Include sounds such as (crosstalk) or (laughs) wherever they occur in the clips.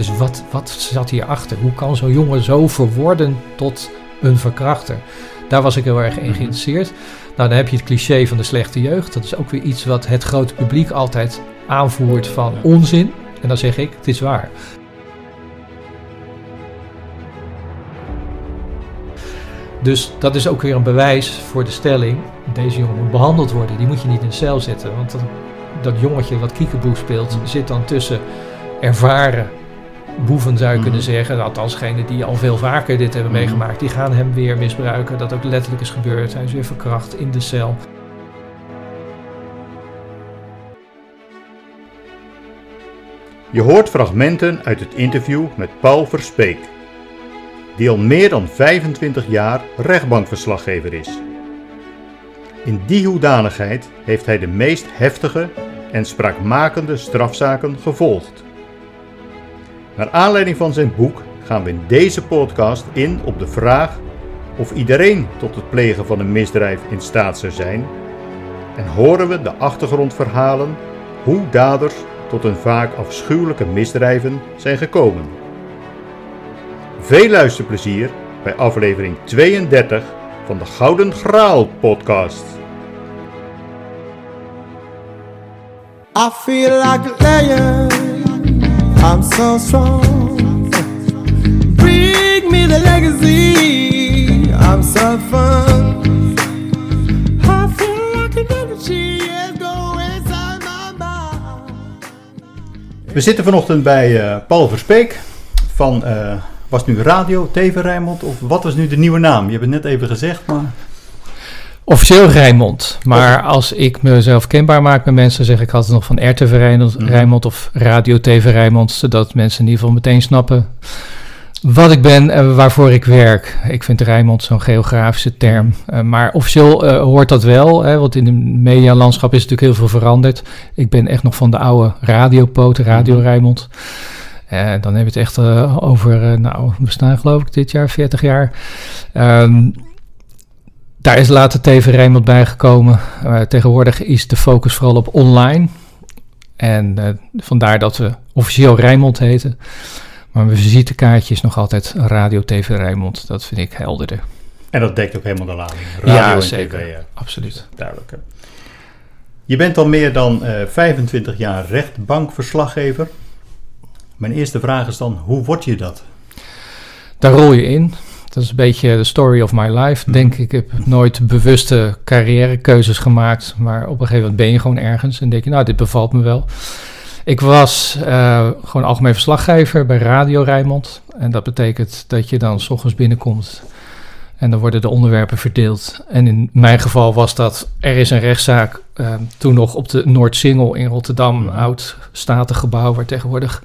Dus wat, wat zat hierachter? Hoe kan zo'n jongen zo verworden tot een verkrachter? Daar was ik heel erg in Mhm. geïnteresseerd. Nou, dan heb je het cliché van de slechte jeugd. Dat is ook weer iets wat het grote publiek altijd aanvoert van onzin. En dan zeg ik, het is waar. Dus dat is ook weer een bewijs voor de stelling. Deze jongen moet behandeld worden. Die moet je niet in de cel zetten. Want dat, dat jongetje wat kiekeboe speelt, zit dan tussen ervaren boeven zou je Mhm. kunnen zeggen. Althans, degenen die al veel vaker dit hebben Mhm. meegemaakt. Die gaan hem weer misbruiken. Dat ook letterlijk is gebeurd. Hij is weer verkracht in de cel. Je hoort fragmenten uit het interview met Paul Verspeek, die al meer dan 25 jaar rechtbankverslaggever is. In die hoedanigheid heeft hij de meest heftige en spraakmakende strafzaken gevolgd. Naar aanleiding van zijn boek gaan we in deze podcast in op de vraag of iedereen tot het plegen van een misdrijf in staat zou zijn en horen we de achtergrondverhalen hoe daders tot hun vaak afschuwelijke misdrijven zijn gekomen. Veel luisterplezier bij aflevering 32 van de Gouden Graal podcast. I'm so strong. Bring me the legacy. I'm so fun. I feel like an is my. We zitten vanochtend bij eh, Paul Verspeek van, eh, was nu Radio, TV Rijnmond of wat was nu de nieuwe naam? Je hebt het net even gezegd, maar... Officieel Rijnmond. Maar als ik mezelf kenbaar maak met mensen, zeg ik altijd nog van RTV Rijnmond, Mhm. Rijnmond of Radio TV Rijnmond. Zodat mensen in ieder geval meteen snappen wat ik ben en waarvoor ik werk. Ik vind Rijnmond zo'n geografische term. Eh, maar officieel eh, hoort dat wel, hè, want in het medialandschap is natuurlijk heel veel veranderd. Ik ben echt nog van de oude radiopoot, Radio Mhm. Rijnmond. Eh, dan hebben we het echt over, nou, we staan geloof ik dit jaar 40 jaar. Ehm, daar is later TV Rijnmond bijgekomen. Eh, tegenwoordig is de focus vooral op online. En eh, vandaar dat we officieel Rijnmond heten. Maar mijn visitekaartje is nog altijd Radio TV Rijnmond. Dat vind ik helderder. En dat dekt ook helemaal de lading. Ja, Radio en zeker. TV, ja. Absoluut. Duidelijk. hè. Je bent al meer dan eh, 25 jaar rechtbankverslaggever. Mijn eerste vraag is dan, hoe word je dat? Daar rol je in. Dat is een beetje de story of my life, Mhm. denk ik. Heb nooit bewuste carrièrekeuzes gemaakt. Maar op een gegeven moment ben je gewoon ergens en denk je, nou, dit bevalt me wel. Ik was eh, gewoon algemeen verslaggever bij Radio Rijnmond. En dat betekent dat je dan s ochtends binnenkomt en dan worden de onderwerpen verdeeld. En in mijn geval was dat, er is een rechtszaak eh, toen nog op de Noordsingel in Rotterdam. Een Mhm. oud statengebouw waar tegenwoordig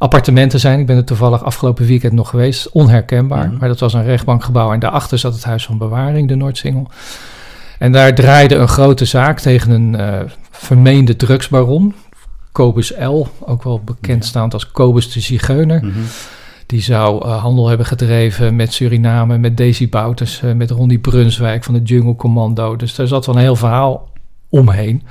appartementen zijn. Ik ben er toevallig afgelopen weekend nog geweest. Onherkenbaar. Mhm. Maar dat was een rechtbankgebouw. En daarachter zat het Huis van Bewaring, de Noordsingel. En daar draaide een grote zaak tegen een eh, vermeende drugsbaron. Kobus L., ook wel bekend staand als Kobus de Zigeuner. Mhm. Die zou eh, handel hebben gedreven met Suriname, met Daisy Bouters, eh, met Ronnie Brunswijk van de Jungle Commando. Dus daar zat wel een heel verhaal omheen.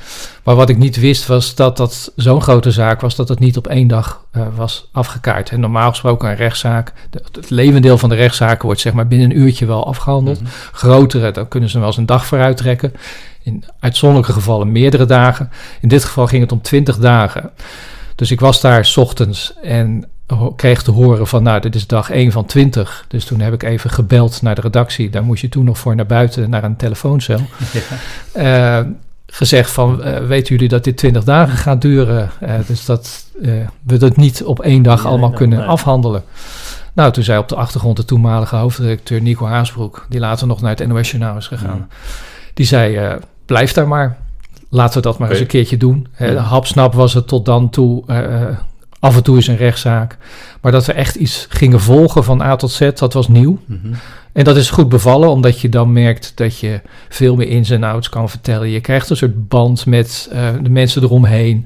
Maar wat ik niet wist was dat dat zo'n grote zaak was dat het niet op één dag eh, was afgekaart. En normaal gesproken een rechtszaak, de- het levendeel van de rechtszaken wordt zeg maar binnen een uurtje wel afgehandeld. Mhm. Grotere, dan kunnen ze wel eens een dag vooruit trekken. In uitzonderlijke gevallen meerdere dagen. In dit geval ging het om 20 dagen. Dus ik was daar 's ochtends en kreeg te horen van, nou, dit is dag 1 van 20. Dus toen heb ik even gebeld naar de redactie. Daar moest je toen nog voor naar buiten, naar een telefooncel. (laughs) Ja. Eh, gezegd van, eh, weten jullie dat dit 20 dagen gaat duren? Eh, dus dat eh, we dat niet op één dag allemaal nee, kunnen nee. afhandelen. Nou, toen zei op de achtergrond de toenmalige hoofdredacteur Nico Haasbroek, die later nog naar het NOS Journaal is gegaan. Die zei, blijf daar maar. Laten we dat maar eens een keertje doen. Ja. Hapsnap was het tot dan toe. af en toe is een rechtszaak. Maar dat we echt iets gingen volgen van A tot Z, dat was nieuw. Mhm. En dat is goed bevallen, omdat je dan merkt dat je veel meer ins en outs kan vertellen. Je krijgt een soort band met eh, de mensen eromheen.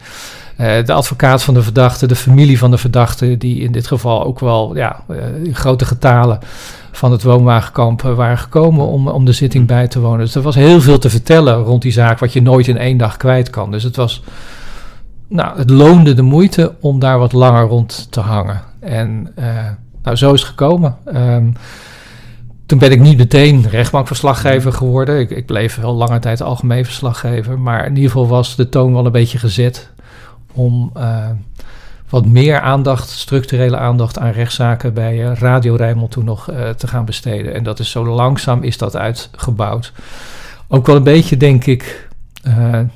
Eh, de advocaat van de verdachte, de familie van de verdachte, die in dit geval ook wel ja, eh, in grote getalen van het woonwagenkamp waren gekomen om, om de zitting bij te wonen. Dus er was heel veel te vertellen rond die zaak, wat je nooit in één dag kwijt kan. Dus het was, nou, het loonde de moeite om daar wat langer rond te hangen. En nou, zo is het gekomen. Ehm, toen ben ik niet meteen rechtbankverslaggever geworden. Ik, ik bleef heel lange tijd algemeen verslaggever. Maar in ieder geval was de toon wel een beetje gezet om eh, wat meer aandacht, structurele aandacht aan rechtszaken bij eh, Radio Rijnmond toen nog eh, te gaan besteden. En dat is zo langzaam is dat uitgebouwd. Ook wel een beetje, denk ik, een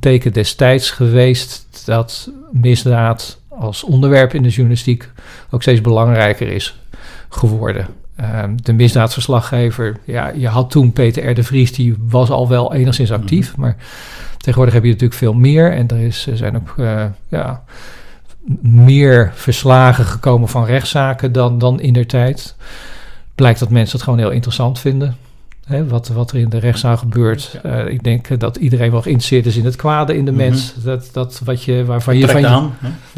teken destijds geweest dat misdaad als onderwerp in de journalistiek ook steeds belangrijker is geworden. Ehm, de misdaadverslaggever, ja, je had toen Peter R. de Vries, die was al wel enigszins actief, maar tegenwoordig heb je natuurlijk veel meer. En er, is, er zijn ook eh, ja, meer verslagen gekomen van rechtszaken dan, dan in der tijd. Blijkt dat mensen het gewoon heel interessant vinden. Hè, wat, wat er in de rechtszaak gebeurt. Eh, ik denk dat iedereen wel geïnteresseerd is in het kwade in de Mhm. mens. Dat, dat wat je, waarvan je Trekt van aan.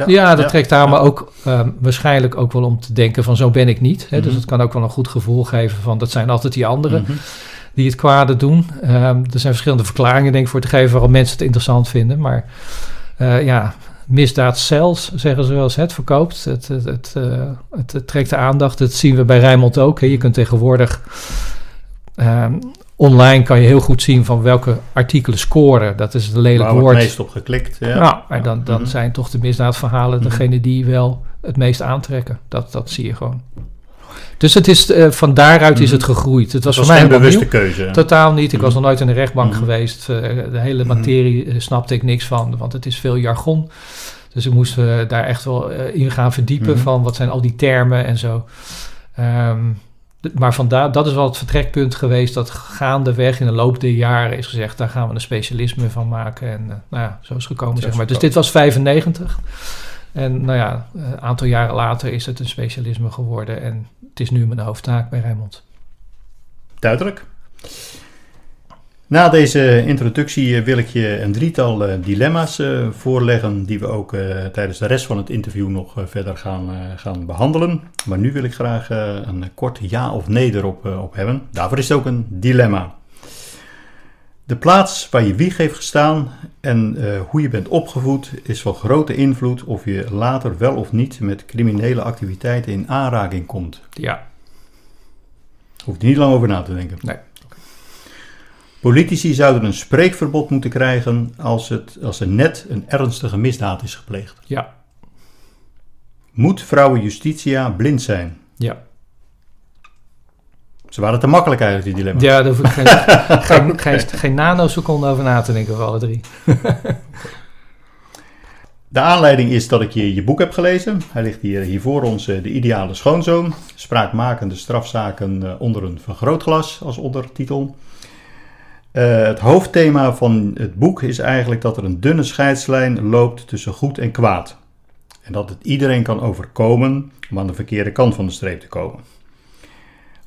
ja, dat trekt aan, maar ook ehm, waarschijnlijk ook wel om te denken van zo ben ik niet. Hè? Dus Mhm. het kan ook wel een goed gevoel geven van dat zijn altijd die anderen Mhm. die het kwade doen. Ehm, er zijn verschillende verklaringen denk ik voor te geven waarom mensen het interessant vinden. Maar eh, ja, misdaad zelfs, zeggen ze wel eens, het verkoopt. Het, het, het, eh, het, het trekt de aandacht. Dat zien we bij Rijnmond ook. Hè? Je kunt tegenwoordig... ehm, online kan je heel goed zien van welke artikelen scoren. Dat is een lelijk Waar wordt woord. het meest op geklikt. Ja. Nou, maar dan, dan Mhm. zijn toch de misdaadverhalen Mhm. degene die wel het meest aantrekken. Dat, dat zie je gewoon. Dus het is, eh, van daaruit is Mhm. het gegroeid. Het was, Dat voor mij helemaal bewuste nieuw. keuze. Totaal niet. Ik was nog nooit in de rechtbank geweest. Eh, de hele materie eh, snapte ik niks van, want het is veel jargon. Dus ik moest daar echt wel in gaan verdiepen van wat zijn al die termen en zo. Ehm, d- maar vandaar, dat is wel het vertrekpunt geweest dat gaandeweg in de loop der jaren is gezegd, daar gaan we een specialisme van maken. En eh, nou ja, zo is het gekomen. Zo Zeg maar. Dus dit was 95. En nou ja, een aantal jaren later is het een specialisme geworden. En het is nu mijn hoofdtaak bij Rijnmond. Duidelijk. Na deze introductie eh, wil ik je een drietal eh, dilemma's eh, voorleggen die we ook tijdens de rest van het interview nog verder gaan, gaan behandelen. Maar nu wil ik graag een kort ja of nee erop op hebben. Daarvoor is het ook een dilemma. De plaats waar je wieg heeft gestaan en hoe je bent opgevoed is van grote invloed of je later wel of niet met criminele activiteiten in aanraking komt. Ja, Hoeft er niet lang over na te denken. Nee. Politici zouden een spreekverbod moeten krijgen als, het, als er net een ernstige misdaad is gepleegd. ja, Moet vrouwen justitia blind zijn? ja. Ze waren te makkelijk eigenlijk, die dilemma's. Ja, daar hoef ik geen, (laughs) geen, geen, geen nanoseconde over na te denken voor alle drie. (laughs) De aanleiding is dat ik je, je boek heb gelezen. Hij ligt hier, hier voor ons, eh, De Ideale Schoonzoon. Spraakmakende strafzaken eh, onder een vergrootglas als ondertitel. Eh, het hoofdthema van het boek is eigenlijk dat er een dunne scheidslijn loopt tussen goed en kwaad. En dat het iedereen kan overkomen om aan de verkeerde kant van de streep te komen.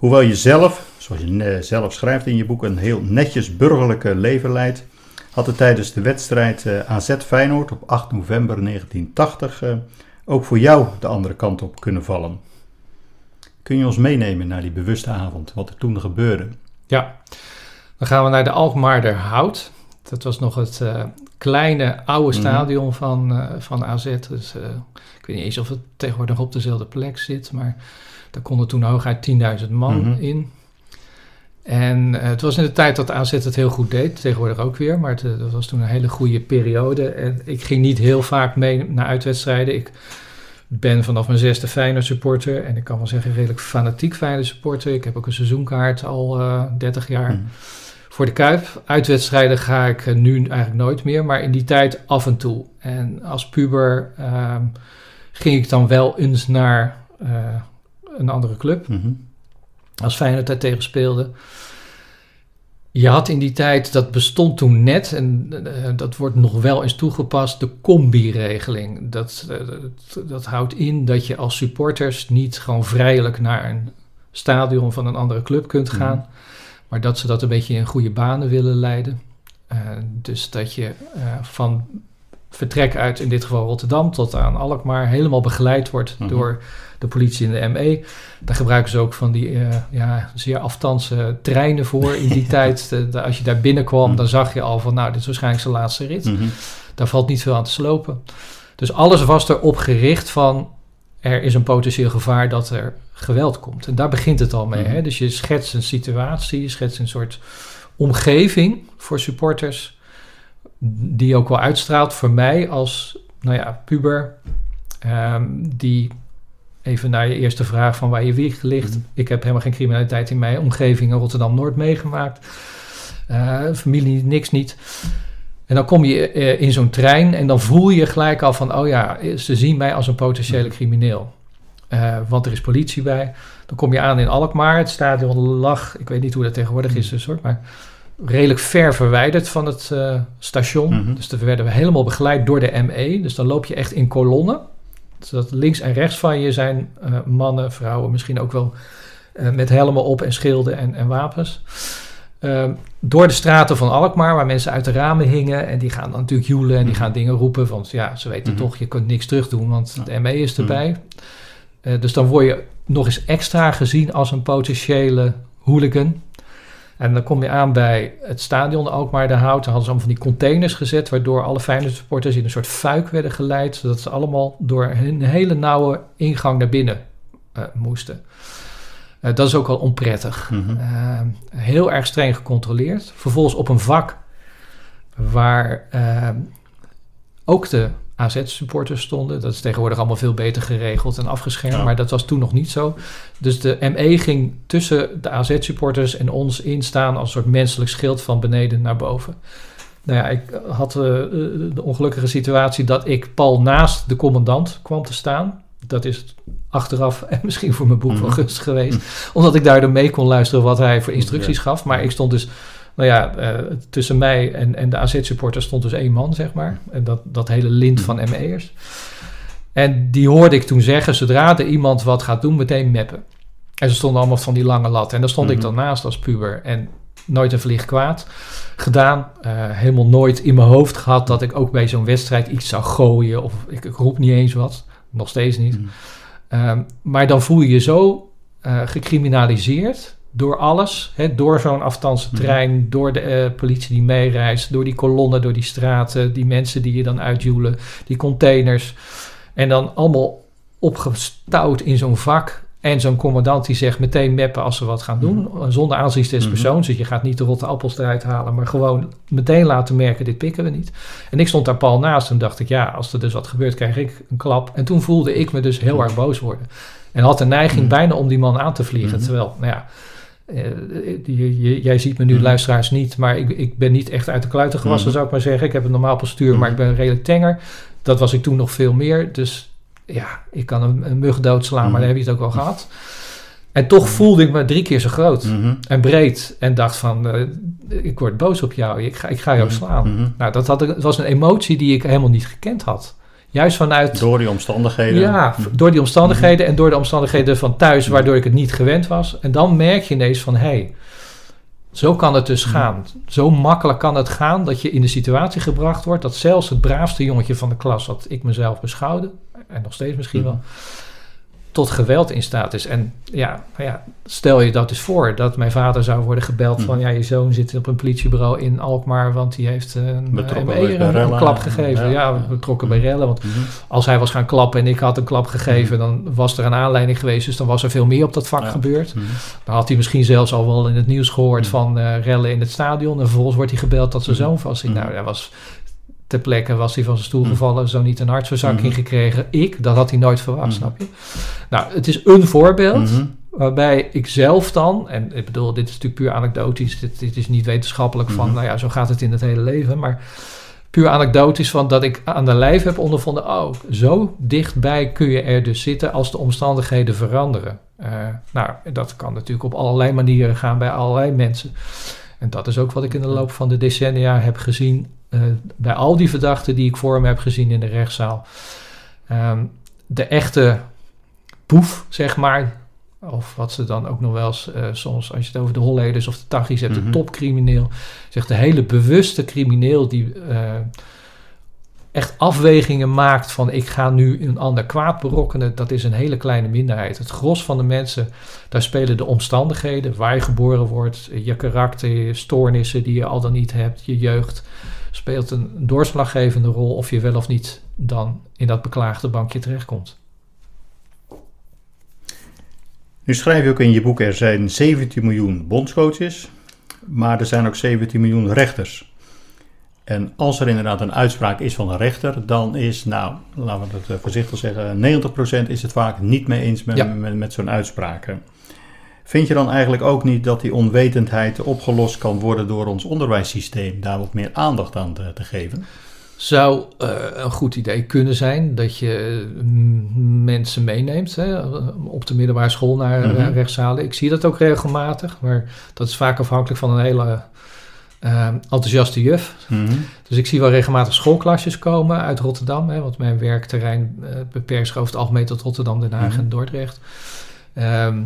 Hoewel je zelf, zoals je eh, zelf schrijft in je boek, een heel netjes burgerlijke leven leidt, had het tijdens de wedstrijd eh, AZ Feyenoord op 8 november 1980 eh, ook voor jou de andere kant op kunnen vallen. Kun je ons meenemen naar die bewuste avond, wat er toen gebeurde? Ja, dan gaan we naar de Alkmaarder Hout. Dat was nog het eh, kleine oude Mhm. stadion van, eh, van AZ. Dus, eh, ik weet niet eens of het tegenwoordig op dezelfde plek zit, maar daar konden toen hooguit 10.000 man Mhm. in. En het was in de tijd dat AZ het heel goed deed, tegenwoordig ook weer, maar het, dat was toen een hele goede periode. En ik ging niet heel vaak mee naar uitwedstrijden. Ik ben vanaf mijn zesde Feyenoord supporter en ik kan wel zeggen redelijk fanatiek Feyenoord supporter. Ik heb ook een seizoenkaart al eh 30 jaar Mhm. Voor de Kuip. Uitwedstrijden ga ik eh, nu eigenlijk nooit meer, maar in die tijd af en toe. En als puber ehm, ging ik dan wel eens naar eh, een andere club, Mhm. als Feyenoord daar tegen speelde. Je had in die tijd, dat bestond toen net, en eh, dat wordt nog wel eens toegepast, de combi-regeling. Dat, dat, dat houdt in dat je als supporters niet gewoon vrijelijk naar een stadion van een andere club kunt gaan, Mhm. Maar dat ze dat een beetje in goede banen willen leiden. Eh, dus dat je eh, van vertrek uit, in dit geval Rotterdam, tot aan Alkmaar, helemaal begeleid wordt Mhm. door de politie en de ME. Daar gebruiken ze ook van die eh, ja, zeer afstandse treinen voor in die (laughs) tijd. De- de- als je daar binnenkwam, Mhm. dan zag je al van, nou, dit is waarschijnlijk zijn laatste rit. Mhm. Daar valt niet veel aan te slopen. Dus alles was erop gericht van, er is een potentieel gevaar dat er geweld komt. En daar begint het al mee. Mhm. Hè? Dus je schetst een situatie, je schetst een soort omgeving voor supporters, die ook wel uitstraalt voor mij als, nou ja, puber, ehm, die even naar je eerste vraag van waar je wieg ligt. Mhm. Ik heb helemaal geen criminaliteit in mijn omgeving in Rotterdam-Noord meegemaakt. Eh, familie, niks niet. En dan kom je eh, in zo'n trein en dan voel je gelijk al van, oh ja, ze zien mij als een potentiële crimineel. Eh, want er is politie bij. Dan kom je aan in Alkmaar. Het stadion lag, ik weet niet hoe dat tegenwoordig is, dus hoor, maar redelijk ver verwijderd van het eh, station. Mhm. Dus daar werden we helemaal begeleid door de ME. Dus dan loop je echt in kolonnen. Zodat links en rechts van je zijn mannen, vrouwen, misschien ook wel met helmen op en schilden en, en wapens. Ehm, door de straten van Alkmaar, waar mensen uit de ramen hingen. En die gaan dan natuurlijk joelen en die Mhm. gaan dingen roepen. Want ja, ze weten Mhm. toch, je kunt niks terug doen, want de ME is erbij. Eh, dus dan word je nog eens extra gezien als een potentiële hooligan. En dan kom je aan bij het stadion Alkmaar de Hout. Daar hadden ze allemaal van die containers gezet... waardoor alle Feyenoord supporters in een soort fuik werden geleid... zodat ze allemaal door een hele nauwe ingang naar binnen eh, moesten. Eh, dat is ook al onprettig. Mhm. Eh, heel erg streng gecontroleerd. Vervolgens op een vak waar eh, ook de AZ-supporters stonden. Dat is tegenwoordig allemaal veel beter geregeld en afgeschermd, Ja. maar dat was toen nog niet zo. Dus de ME ging tussen de AZ-supporters en ons instaan als een soort menselijk schild van beneden naar boven. Nou ja, ik had de ongelukkige situatie dat ik pal naast de commandant kwam te staan. Dat is achteraf en misschien voor mijn boek wel Mhm. gunstig geweest. Omdat ik daardoor mee kon luisteren wat hij voor instructies gaf. Maar ik stond dus, nou ja, eh, tussen mij en, en de AZ-supporters stond dus één man, zeg maar. En dat, dat hele lint van ME'ers. En die hoorde ik toen zeggen, zodra er iemand wat gaat doen, meteen meppen. En ze stonden allemaal van die lange lat. En daar stond ik Mhm. dan naast als puber. En nooit een vlieg kwaad gedaan. Eh, helemaal nooit in mijn hoofd gehad dat ik ook bij zo'n wedstrijd iets zou gooien. Of ik, ik roep niet eens wat. Nog steeds niet. Mhm. Ehm, maar dan voel je je zo eh, gecriminaliseerd door alles. Hè, door zo'n afstandse Mhm. trein, door de eh, politie die meereist, door die kolonnen, door die straten, die mensen die je dan uitjoelen, die containers. En dan allemaal opgestouwd in zo'n vak. En zo'n commandant die zegt meteen meppen als ze wat gaan doen. Zonder aanzien des Mhm. persoons. Dus je gaat niet de rotte appels eruit halen. Maar gewoon meteen laten merken, dit pikken we niet. En ik stond daar pal naast en dacht ik, ja, als er dus wat gebeurt, krijg ik een klap. En toen voelde ik me dus heel erg boos worden. En had de neiging Mhm. bijna om die man aan te vliegen. Mhm. Terwijl, nou ja, eh, je- je- jij ziet me nu, Mhm. luisteraars, niet. Maar ik, ik ben niet echt uit de kluiten gewassen, Mhm. zou ik maar zeggen. Ik heb een normaal postuur, Mhm. maar ik ben redelijk tenger. Dat was ik toen nog veel meer. Dus ja, ik kan een, een mug doodslaan, maar Mhm. daar heb je het ook al gehad. En toch voelde ik me drie keer zo groot Mhm. en breed. En dacht van, eh, ik word boos op jou. Ik ga, ik ga jou Mhm. slaan. Mhm. Nou, dat had, ik- het was een emotie die ik helemaal niet gekend had. Juist vanuit... Door die omstandigheden. Ja, Mhm. door die omstandigheden en door de omstandigheden van thuis, waardoor ik het niet gewend was. En dan merk je ineens van, hé, hey, zo kan het dus Mhm. gaan. Zo makkelijk kan het gaan dat je in de situatie gebracht wordt dat zelfs het braafste jongetje van de klas, wat ik mezelf beschouwde, en nog steeds misschien Mhm. wel, tot geweld in staat is. En ja, ja, stel je dat dus voor, dat mijn vader zou worden gebeld van, Mhm. ja, je zoon zit op een politiebureau in Alkmaar, want die heeft een, Betrokken een, klap gegeven. Ja, betrokken bij rellen, want Mhm. als hij was gaan klappen en ik had een klap gegeven, dan was er een aanleiding geweest. Dus dan was er veel meer op dat vak Ja. gebeurd. Mhm. Dan had hij misschien zelfs al wel in het nieuws gehoord Mhm. van eh, rellen in het stadion. En vervolgens wordt hij gebeld dat zijn Mhm. zoon vastzit. Mhm. Nou, hij was ter plekke was hij van zijn stoel Mhm. gevallen, zo niet een hartverzakking Mhm. gekregen. Ik, dat had hij nooit verwacht, Mhm. snap je? Nou, het is een voorbeeld Mhm. waarbij ik zelf dan, en ik bedoel, dit is natuurlijk puur anekdotisch, dit, dit is niet wetenschappelijk van, nou ja, zo gaat het in het hele leven, maar puur anekdotisch van dat ik aan de lijf heb ondervonden, oh, zo dichtbij kun je er dus zitten als de omstandigheden veranderen. Eh, nou, dat kan natuurlijk op allerlei manieren gaan bij allerlei mensen. En dat is ook wat ik in de loop van de decennia heb gezien bij al die verdachten die ik voor me heb gezien in de rechtszaal. Ehm, de echte boef, zeg maar, of wat ze dan ook nog wel eens eh, soms, als je het over de holleders of de tachis hebt, Mhm. de topcrimineel, zegt de hele bewuste crimineel die eh, echt afwegingen maakt van ik ga nu een ander kwaad berokkenen, dat is een hele kleine minderheid. Het gros van de mensen, daar spelen de omstandigheden, waar je geboren wordt, je karakter, je stoornissen die je al dan niet hebt, je jeugd, speelt een doorslaggevende rol of je wel of niet dan in dat beklaagde bankje terechtkomt. Nu schrijf je ook in je boek, er zijn 17 miljoen bondscoaches, maar er zijn ook 17 miljoen rechters. En als er inderdaad een uitspraak is van een rechter, dan is, nou, laten we het eh, voorzichtig zeggen, 90% is het vaak niet mee eens met, Ja. met, met zo'n uitspraak. Vind je dan eigenlijk ook niet dat die onwetendheid opgelost kan worden door ons onderwijssysteem daar wat meer aandacht aan te, te geven? Zou eh, een goed idee kunnen zijn dat je eh, m- mensen meeneemt hè, op de middelbare school naar eh, Mhm. rechtszalen. Ik zie dat ook regelmatig, maar dat is vaak afhankelijk van een hele eh, enthousiaste juf. Dus ik zie wel regelmatig schoolklasjes komen uit Rotterdam, hè, want mijn werkterrein beperkt zich over het algemeen tot Rotterdam, Den Haag Mhm. en Dordrecht. Ehm,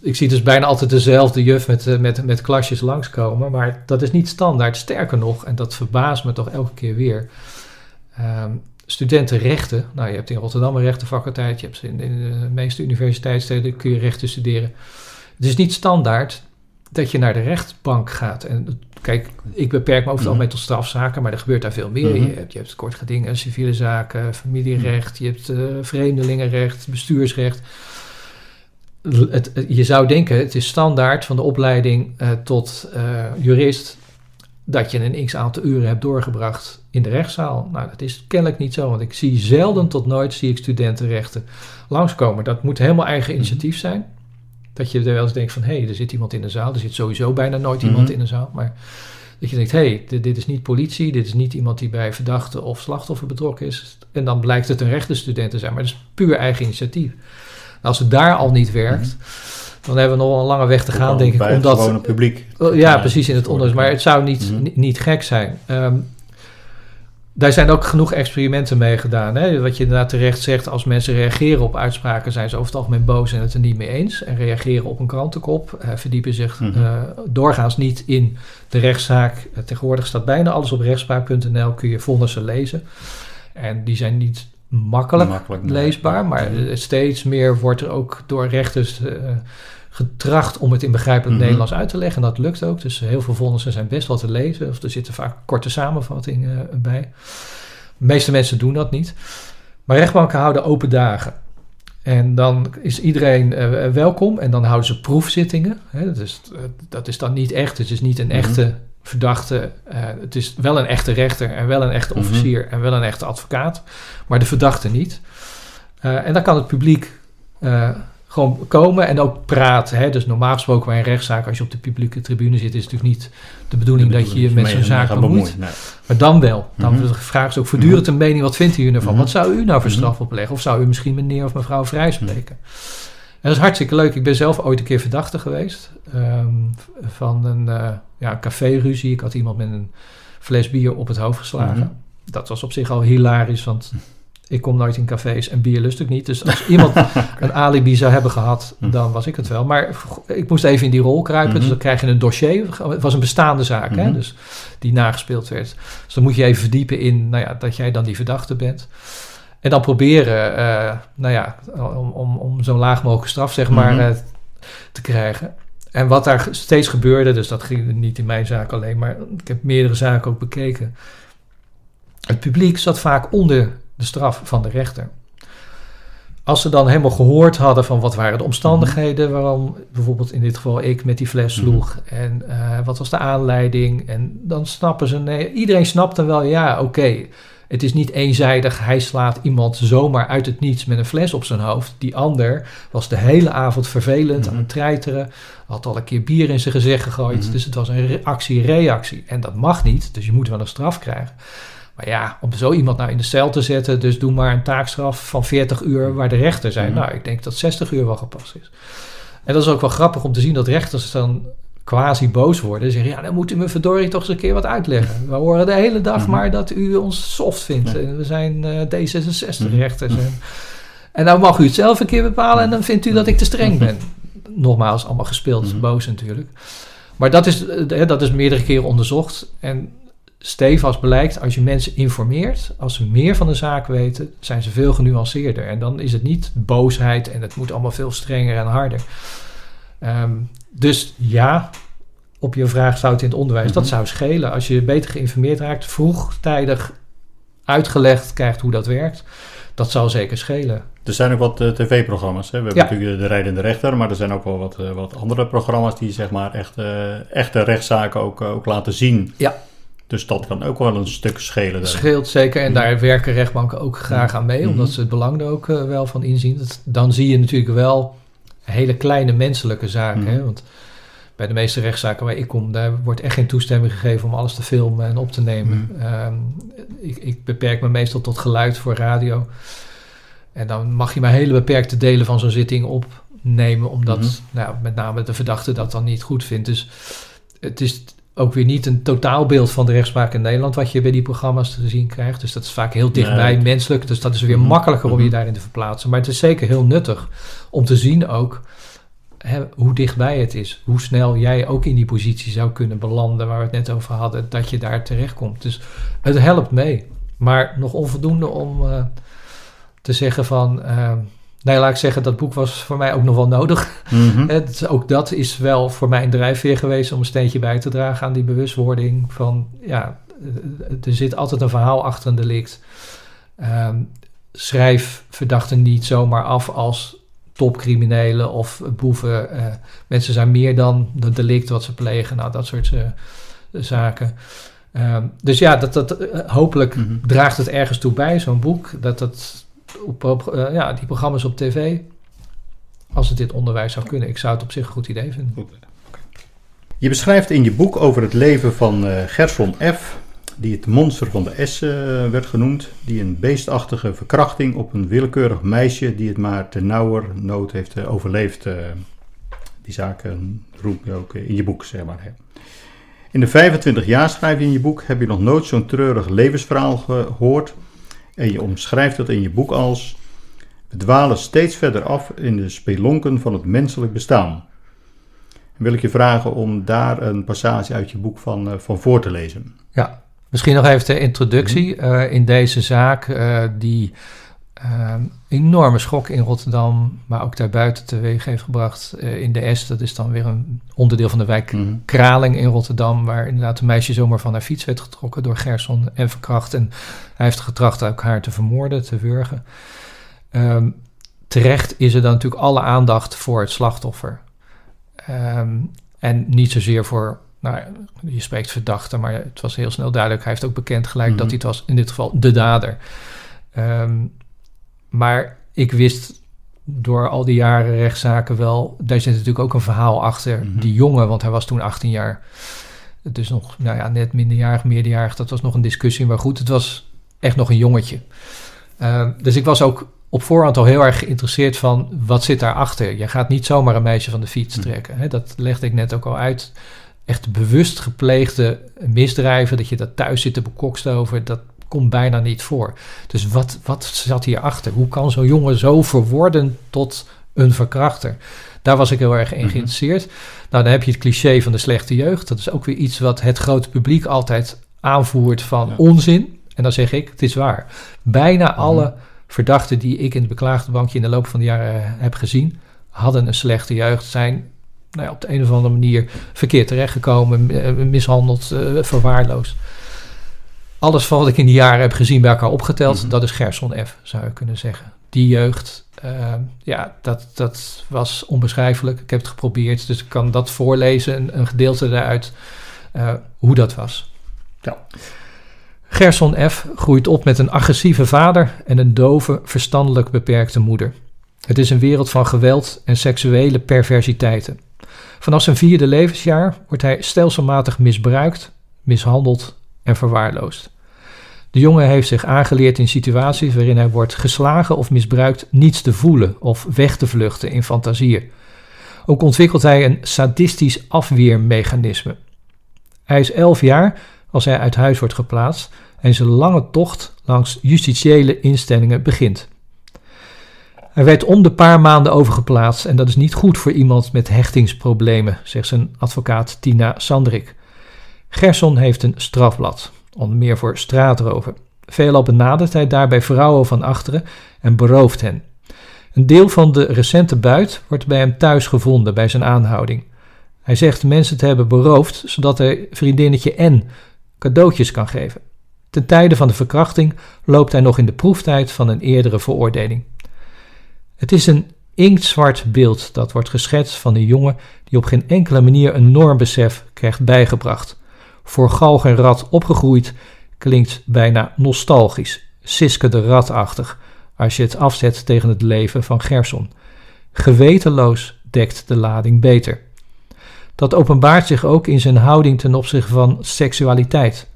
ik zie dus bijna altijd dezelfde juf met, eh, met, met klasjes langskomen, maar dat is niet standaard. Sterker nog, en dat verbaast me toch elke keer weer. Ehm, studentenrechten, nou je hebt in Rotterdam een rechtenfaculteit, je hebt in, in de meeste universiteitssteden kun je rechten studeren. Het is niet standaard dat je naar de rechtbank gaat. En kijk, ik beperk me over het Mhm. algemeen tot strafzaken, maar er gebeurt daar veel meer. Mhm. je, hebt, je hebt kort gedingen, civiele zaken, familierecht, je hebt eh, vreemdelingenrecht, bestuursrecht. Het, het- je zou denken, het is standaard van de opleiding eh, tot eh, jurist dat je een x aantal uren hebt doorgebracht in de rechtszaal. Nou, dat is kennelijk niet zo, want ik zie zelden tot nooit zie ik studentenrechten langskomen. Dat moet helemaal eigen initiatief zijn. Dat je er wel eens denkt van, hé, hey, er zit iemand in de zaal. Er zit sowieso bijna nooit iemand Mhm. in de zaal. Maar dat je denkt, hé, hey, dit, dit is niet politie. Dit is niet iemand die bij verdachte of slachtoffer betrokken is. En dan blijkt het een rechtenstudent te zijn. Maar dat is puur eigen initiatief. Als het daar al niet werkt, dan hebben we nog een lange weg te gaan, denk ik. Het Omdat, gewone publiek. Oh, ja, precies in het onderwijs. Maar het zou niet, Mhm. niet, niet gek zijn. Ehm, daar zijn ook genoeg experimenten mee gedaan. Hè? Wat je inderdaad terecht zegt, als mensen reageren op uitspraken, zijn ze over het algemeen boos en het er niet mee eens. En reageren op een krantenkop, eh, verdiepen zich Mhm. eh, doorgaans niet in de rechtszaak. Eh, tegenwoordig staat bijna alles op rechtspraak.nl, kun je vonnissen lezen. En die zijn niet makkelijk, leesbaar, maar Mhm. steeds meer wordt er ook door rechters eh, getracht om het in begrijpelijk Mhm. Nederlands uit te leggen. En dat lukt ook. Dus heel veel vonnissen zijn best wel te lezen. Of er zitten vaak korte samenvattingen eh, bij. De meeste mensen doen dat niet. Maar rechtbanken houden open dagen. En dan is iedereen eh, welkom. En dan houden ze proefzittingen. Hè, dus, eh, dat is dan niet echt. Het is niet een Mhm. echte verdachte. eh, het is wel een echte rechter en wel een echte Mhm. officier en wel een echte advocaat. Maar de verdachte niet. Eh, en dan kan het publiek eh, gewoon komen en ook praten. Hè? Dus normaal gesproken bij een rechtszaak, als je op de publieke tribune zit, is het natuurlijk niet de bedoeling dat je je met zo'n zaak bemoeit. Nee. Maar dan wel. Dan Mhm. vragen ze ook voortdurend een mening. Wat vindt u ervan? Mhm. Wat zou u nou voor Mhm. straf opleggen? Of zou u misschien meneer of mevrouw vrijspreken? En dat is hartstikke leuk. Ik ben zelf ooit een keer verdachte geweest. ehm, van een, ja, een café-ruzie. Ik had iemand met een fles bier op het hoofd geslagen. Mhm. Dat was op zich al hilarisch, want ik kom nooit in cafés en bier lust ik niet. Dus als iemand (laughs) een alibi zou hebben gehad, Mhm. dan was ik het wel. Maar ik moest even in die rol kruipen, Mhm. dus dan krijg je een dossier. Het was een bestaande zaak, hè, dus die nagespeeld werd. Dus dan moet je even verdiepen in nou ja, dat jij dan die verdachte bent. En dan proberen, eh, nou ja, om, om, om zo'n laag mogelijke straf, zeg maar, eh, te krijgen. En wat daar steeds gebeurde, dus dat ging niet in mijn zaak alleen, maar ik heb meerdere zaken ook bekeken. Het publiek zat vaak onder de straf van de rechter. Als ze dan helemaal gehoord hadden van wat waren de omstandigheden waarom bijvoorbeeld in dit geval ik met die fles Mhm. sloeg en eh, wat was de aanleiding en dan snappen ze, nee, iedereen snapt dan wel, ja oké, het is niet eenzijdig, hij slaat iemand zomaar uit het niets met een fles op zijn hoofd. Die ander was de hele avond vervelend aan Mhm. het treiteren, had al een keer bier in zijn gezicht gegooid, Mhm. dus het was een actie-reactie en dat mag niet, dus je moet wel een straf krijgen. Maar ja, om zo iemand nou in de cel te zetten, dus doe maar een taakstraf van 40 uur waar de rechter zijn. Mhm. Nou, ik denk dat 60 uur wel gepast is. En dat is ook wel grappig om te zien dat rechters dan quasi boos worden. En zeggen, ja, dan moet u me verdorie toch eens een keer wat uitleggen. We horen de hele dag Mhm. maar dat u ons soft vindt. En we zijn eh, D66 Mhm. rechters. En, en nou mag u het zelf een keer bepalen en dan vindt u dat ik te streng ben. Nogmaals, allemaal gespeeld, Mhm. boos natuurlijk. Maar dat is, eh, dat is meerdere keren onderzocht. En stevast blijkt, als je mensen informeert, als ze meer van de zaak weten, zijn ze veel genuanceerder. En dan is het niet boosheid en het moet allemaal veel strenger en harder. Ehm, dus ja, op je vraag zou het in het onderwijs, dat Mhm. zou schelen. Als je beter geïnformeerd raakt, vroegtijdig uitgelegd krijgt hoe dat werkt, dat zal zeker schelen. Er zijn ook wat eh, tv-programma's. We hebben Ja. natuurlijk de, de Rijdende Rechter, maar er zijn ook wel wat, eh, wat andere programma's die zeg maar echt, eh, echte rechtszaken ook, ook laten zien. Ja. Dus dat kan ook wel een stuk schelen. Daarin. scheelt zeker en daar werken rechtbanken ook graag aan mee, Mhm. omdat ze het belang er ook wel van inzien. Dat, dan zie je natuurlijk wel hele kleine menselijke zaken. Mhm. Hè? Want bij de meeste rechtszaken waar ik kom, daar wordt echt geen toestemming gegeven om alles te filmen en op te nemen. Mhm. Ehm, ik, ik beperk me meestal tot geluid voor radio. En dan mag je maar hele beperkte delen van zo'n zitting opnemen, omdat Mhm. nou, met name de verdachte dat dan niet goed vindt. Dus het is ook weer niet een totaalbeeld van de rechtspraak in Nederland wat je bij die programma's te zien krijgt. Dus dat is vaak heel dichtbij Nee. menselijk. Dus dat is weer Mhm. makkelijker om je Mhm. daarin te verplaatsen. Maar het is zeker heel nuttig om te zien ook hè, hoe dichtbij het is. Hoe snel jij ook in die positie zou kunnen belanden waar we het net over hadden. Dat je daar terechtkomt. Dus het helpt mee. Maar nog onvoldoende om eh, te zeggen van... eh, nee, laat ik zeggen, dat boek was voor mij ook nog wel nodig. Mhm. Het, ook dat is wel voor mij een drijfveer geweest om een steentje bij te dragen aan die bewustwording van ja, eh, er zit altijd een verhaal achter een delict. Ehm, schrijf verdachten niet zomaar af als topcriminelen of boeven. Eh, mensen zijn meer dan de delict wat ze plegen, nou dat soort eh, zaken. Ehm, dus ja, dat, dat, hopelijk Mhm. draagt het ergens toe bij, zo'n boek, dat dat op, eh, ja, die programma's op tv, als het dit onderwijs zou kunnen, ik zou het op zich een goed idee vinden. Je beschrijft in je boek over het leven van eh, Gerson F., die het monster van de S eh, werd genoemd, die een beestachtige verkrachting op een willekeurig meisje die het maar ten nauwer nood heeft overleefd. die zaak eh, roep je ook in je boek, zeg maar. hè. In de 25 jaar schrijf je in je boek, heb je nog nooit zo'n treurig levensverhaal gehoord. En je omschrijft het in je boek als... We dwalen steeds verder af in de spelonken van het menselijk bestaan. En wil ik je vragen om daar een passage uit je boek van, eh, van voor te lezen. Ja, misschien nog even de introductie. Eh, in deze zaak uh, die enorme schok in Rotterdam, maar ook daarbuiten teweeg heeft gebracht uh, in de S. Dat is dan weer een onderdeel van de wijk mm -hmm. Kraling in Rotterdam, waar inderdaad een meisje zomaar van haar fiets werd getrokken door Gerson en verkracht. En hij heeft getracht ook haar te vermoorden, te wurgen. Um, terecht is er dan natuurlijk alle aandacht voor het slachtoffer. Um, en niet zozeer voor nou, je spreekt verdachte, maar het was heel snel duidelijk. Hij heeft ook bekend gelijk dat hij het was, in dit geval, de dader. Um, maar ik wist door al die jaren rechtszaken wel, daar zit natuurlijk ook een verhaal achter. Mm-hmm. Die jongen, want hij was toen 18 jaar. Dus nog, nou ja, net minderjarig, meerderjarig. Dat was nog een discussie, maar goed, het was echt nog een jongetje. Uh, dus ik was ook op voorhand al heel erg geïnteresseerd van, wat zit daarachter? Je gaat niet zomaar een meisje van de fiets trekken. Hè? Dat legde ik net ook al uit echt bewust gepleegde misdrijven, dat je dat thuis zit te bekokstoven, dat komt bijna niet voor. Dus wat, wat zat hierachter? Hoe kan zo'n jongen zo verworden tot een verkrachter? Daar was ik heel erg in geïnteresseerd. Mm-hmm. Nou, dan heb je het cliché van de slechte jeugd. Dat is ook weer iets wat het grote publiek altijd aanvoert van ja. onzin. En dan zeg ik, het is waar. Bijna mm-hmm. alle verdachten die ik in het beklaagde bankje in de loop van de jaren heb gezien, hadden een slechte jeugd, zijn nou ja, op de een of andere manier verkeerd terechtgekomen, mishandeld, uh, verwaarloosd. Alles van wat ik in die jaren heb gezien bij elkaar opgeteld, mm-hmm. dat is Gerson F, zou je kunnen zeggen. Die jeugd, uh, ja, dat, dat was onbeschrijfelijk. Ik heb het geprobeerd, dus ik kan dat voorlezen, een, een gedeelte daaruit, uh, hoe dat was. Ja. Gerson F. groeit op met een agressieve vader en een dove, verstandelijk beperkte moeder. Het is een wereld van geweld en seksuele perversiteiten. Vanaf zijn vierde levensjaar wordt hij stelselmatig misbruikt, mishandeld en verwaarloosd. De jongen heeft zich aangeleerd in situaties waarin hij wordt geslagen of misbruikt niets te voelen of weg te vluchten in fantasieën. Ook ontwikkelt hij een sadistisch afweermechanisme. Hij is elf jaar als hij uit huis wordt geplaatst en zijn lange tocht langs justitiële instellingen begint. Hij werd om de paar maanden overgeplaatst en dat is niet goed voor iemand met hechtingsproblemen, zegt zijn advocaat Tina Sandrik. Gerson heeft een strafblad, onder meer voor straatroven. Veelal benadert hij daarbij vrouwen van achteren en berooft hen. Een deel van de recente buit wordt bij hem thuis gevonden bij zijn aanhouding. Hij zegt mensen te hebben beroofd zodat hij vriendinnetje N cadeautjes kan geven. Ten tijde van de verkrachting loopt hij nog in de proeftijd van een eerdere veroordeling. Het is een inktzwart beeld dat wordt geschetst van een jongen die op geen enkele manier een normbesef krijgt bijgebracht. Voor galg en rat opgegroeid klinkt bijna nostalgisch, Siske de Ratachtig, als je het afzet tegen het leven van Gerson. Gewetenloos dekt de lading beter. Dat openbaart zich ook in zijn houding ten opzichte van seksualiteit.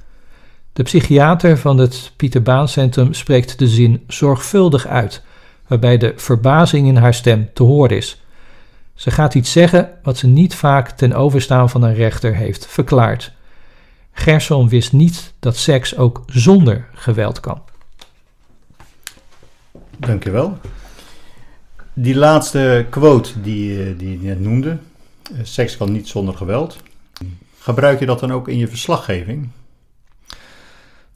De psychiater van het Pieter Baan Centrum spreekt de zin zorgvuldig uit, waarbij de verbazing in haar stem te horen is. Ze gaat iets zeggen wat ze niet vaak ten overstaan van een rechter heeft verklaard. Gerson wist niet dat seks ook zonder geweld kan. Dankjewel. Die laatste quote die, eh, die je net noemde, eh, seks kan niet zonder geweld. Gebruik je dat dan ook in je verslaggeving?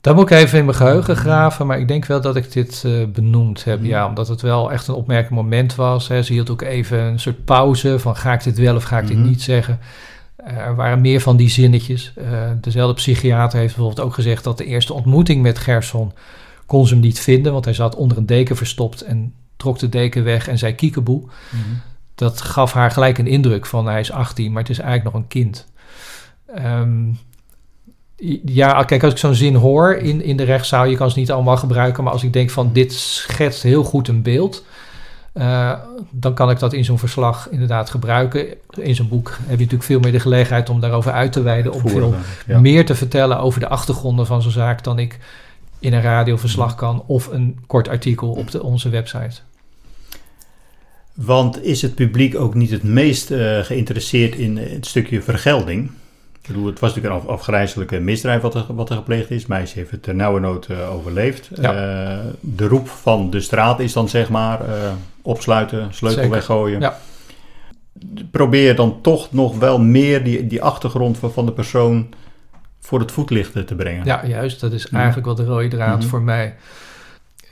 Dan moet ik even in mijn geheugen graven, maar ik denk wel dat ik dit eh, benoemd heb. Ja, omdat het wel echt een opmerkelijk moment was. Hè. Ze hield ook even een soort pauze van ga ik dit wel of ga ik dit Mhm. niet zeggen. Eh, er waren meer van die zinnetjes. Eh, dezelfde psychiater heeft bijvoorbeeld ook gezegd dat de eerste ontmoeting met Gerson kon ze hem niet vinden, want hij zat onder een deken verstopt en trok de deken weg en zei kiekeboe. Dat gaf haar gelijk een indruk van hij is 18, maar het is eigenlijk nog een kind. Ehm, ja, kijk, als ik zo'n zin hoor in, in de rechtszaal, je kan ze niet allemaal gebruiken, maar als ik denk van dit schetst heel goed een beeld, eh, dan kan ik dat in zo'n verslag inderdaad gebruiken. In zo'n boek heb je natuurlijk veel meer de gelegenheid om daarover uit te wijden, om veel ja. meer te vertellen over de achtergronden van zo'n zaak dan ik in een radioverslag kan of een kort artikel op de, onze website. Want is het publiek ook niet het meest eh, geïnteresseerd in het stukje vergelding? Ik bedoel, het was natuurlijk een af- afgrijzelijke misdrijf wat er, wat er gepleegd is. Meisje heeft het ter nauwe nood eh, overleefd. Ja. Eh, de roep van de straat is dan zeg maar eh, opsluiten, sleutel Zeker. weggooien. Ja. Probeer dan toch nog wel meer die, die achtergrond van, van de persoon voor het voetlicht te brengen. Ja, juist. Dat is Mhm. eigenlijk wel de rode draad Mhm. voor mij.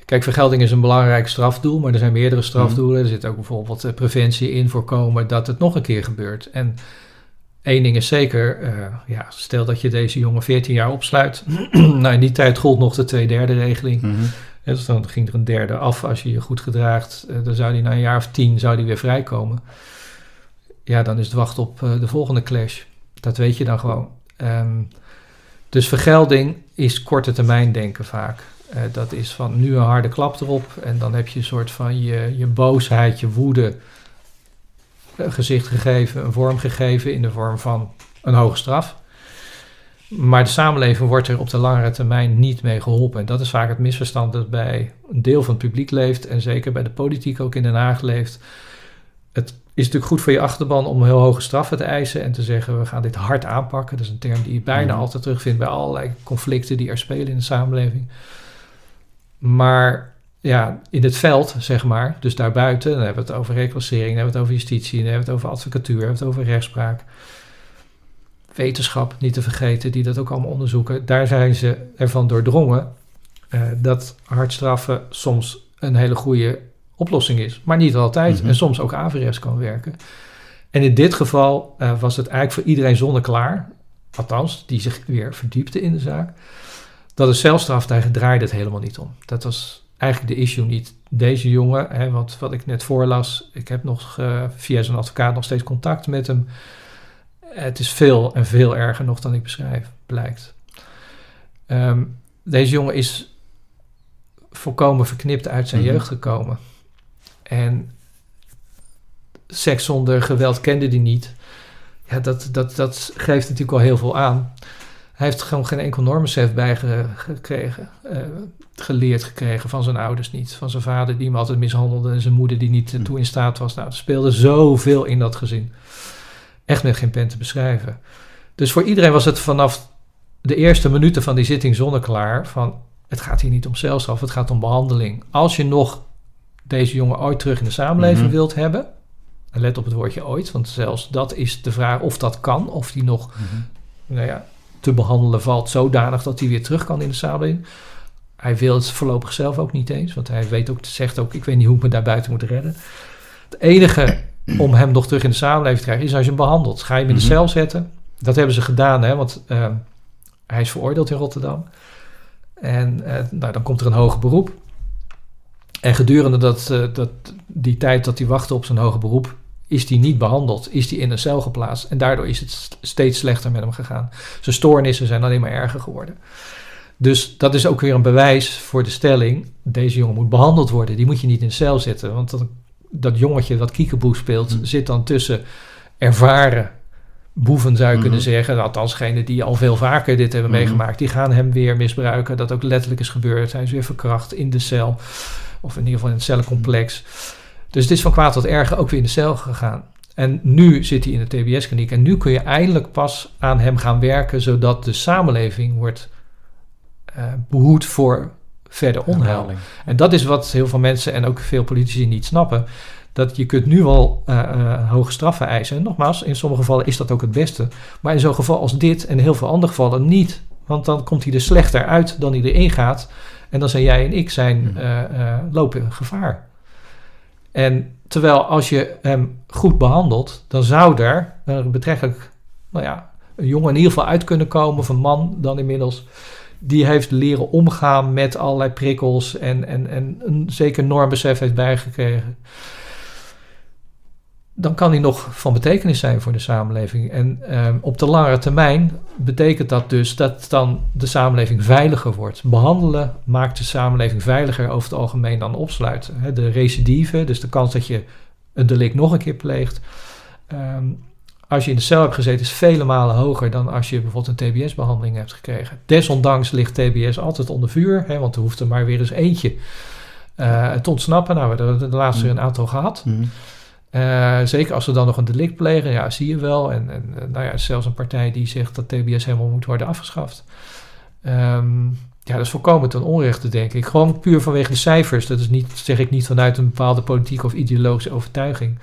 Kijk, vergelding is een belangrijk strafdoel, maar er zijn meerdere strafdoelen. Er zit ook bijvoorbeeld preventie in voorkomen dat het nog een keer gebeurt. En één ding is zeker, eh, ja, stel dat je deze jongen 14 jaar opsluit. (clears throat) nou, in die tijd gold nog de twee-derde regeling. Mhm. Hè, Dus dan ging er een derde af als je je goed gedraagt. Eh, Dan zou die na een jaar of tien zou die weer vrijkomen. Ja, dan is het wachten op eh, de volgende clash. Dat weet je dan gewoon. Ehm, dus vergelding is korte termijn denken vaak. Dat is van nu een harde klap erop. En dan heb je een soort van je, je boosheid, je woede gezicht gegeven, een vorm gegeven in de vorm van een hoge straf. Maar de samenleving wordt er op de langere termijn niet mee geholpen. En dat is vaak het misverstand dat bij een deel van het publiek leeft. En zeker bij de politiek ook in Den Haag leeft. Het is natuurlijk goed voor je achterban om heel hoge straffen te eisen. En te zeggen we gaan dit hard aanpakken. Dat is een term die je bijna Mhm. altijd terugvindt bij allerlei conflicten die er spelen in de samenleving. Maar ja, in het veld, zeg maar, dus daarbuiten, dan hebben we het over reclassering, dan hebben we het over justitie, dan hebben we het over advocatuur, dan hebben we het over rechtspraak. Wetenschap, niet te vergeten, die dat ook allemaal onderzoeken. Daar zijn ze ervan doordrongen eh, dat hardstraffen soms een hele goede oplossing is, maar niet altijd Mhm. en soms ook averechts kan werken. En in dit geval eh, was het eigenlijk voor iedereen zonneklaar, althans, die zich weer verdiepte in de zaak, dat de celstraf, daar draaide het helemaal niet om. Dat was eigenlijk de issue niet. Deze jongen, hè, want wat ik net voorlas, ik heb nog eh, via zijn advocaat nog steeds contact met hem. Het is veel en veel erger nog dan ik beschrijf, blijkt. Ehm, deze jongen is volkomen verknipt uit zijn Mhm. jeugd gekomen. En seks zonder geweld kende hij niet. Ja, dat, dat, dat geeft natuurlijk al heel veel aan. Hij heeft gewoon geen enkel normbesef bijgekregen, eh, geleerd gekregen van zijn ouders niet. Van zijn vader die hem altijd mishandelde en zijn moeder die niet toe in staat was. Nou, er speelde zoveel in dat gezin. Echt met geen pen te beschrijven. Dus voor iedereen was het vanaf de eerste minuten van die zitting zonneklaar van... het gaat hier niet om celstraf, het gaat om behandeling. Als je nog deze jongen ooit terug in de samenleving Mhm. wilt hebben... en let op het woordje ooit, want zelfs dat is de vraag of dat kan... of die nog nou ja, te behandelen valt zodanig dat hij weer terug kan in de samenleving. Hij wil het voorlopig zelf ook niet eens, want hij weet ook, zegt ook, ik weet niet hoe ik me daar buiten moet redden. Het enige (clears throat) om hem nog terug in de samenleving te krijgen is als je hem behandelt. Ga je hem in de Mhm. cel zetten. Dat hebben ze gedaan, hè, want ehm, hij is veroordeeld in Rotterdam. En eh, nou, dan komt er een hoger beroep. En gedurende dat, eh, dat, die tijd dat hij wachtte op zijn hoger beroep, is hij niet behandeld, is hij in een cel geplaatst. En daardoor is het st- steeds slechter met hem gegaan. Zijn stoornissen zijn alleen maar erger geworden. Dus dat is ook weer een bewijs voor de stelling: deze jongen moet behandeld worden. Die moet je niet in de cel zetten. Want dat, dat jongetje dat kiekeboe speelt, Mm. zit dan tussen ervaren boeven, zou je kunnen Mhm. zeggen. Althans, degenen die al veel vaker dit hebben Mhm. meegemaakt, die gaan hem weer misbruiken. Dat ook letterlijk is gebeurd. Hij is weer verkracht in de cel. Of in ieder geval in het cellencomplex. Dus het is van kwaad tot erger ook weer in de cel gegaan. En nu zit hij in de TBS-kliniek. En nu kun je eindelijk pas aan hem gaan werken, zodat de samenleving wordt eh, behoed voor verder onheil. En dat is wat heel veel mensen en ook veel politici niet snappen. Dat je kunt nu wel eh, eh, hoge straffen eisen. En nogmaals, in sommige gevallen is dat ook het beste. Maar in zo'n geval als dit en heel veel andere gevallen niet. Want dan komt hij er slechter uit dan hij erin gaat. En dan zijn jij en ik zijn, eh, lopen gevaar. En terwijl als je hem goed behandelt, dan zou er eh, betrekkelijk, nou ja, een jongen in ieder geval uit kunnen komen, of een man dan inmiddels, die heeft leren omgaan met allerlei prikkels en, en, en een zeker normbesef heeft bijgekregen. Dan kan hij nog van betekenis zijn voor de samenleving. En ehm, op de langere termijn betekent dat dus dat dan de samenleving veiliger wordt. Behandelen maakt de samenleving veiliger over het algemeen dan opsluiten. De recidive, dus de kans dat je een delict nog een keer pleegt. ehm, als je in de cel hebt gezeten, is vele malen hoger dan als je bijvoorbeeld een TBS-behandeling hebt gekregen. Desondanks ligt TBS altijd onder vuur, hè, want er hoeft er maar weer eens eentje eh, te ontsnappen. Nou, we hebben er de laatste Mm. een aantal gehad. Mhm. Eh, zeker als ze dan nog een delict plegen, ja, zie je wel. En, en eh, nou ja, zelfs een partij die zegt dat TBS helemaal moet worden afgeschaft. Ehm, ja, dat is volkomen ten onrechte, denk ik. Gewoon puur vanwege de cijfers. Dat is niet, zeg ik niet vanuit een bepaalde politieke of ideologische overtuiging.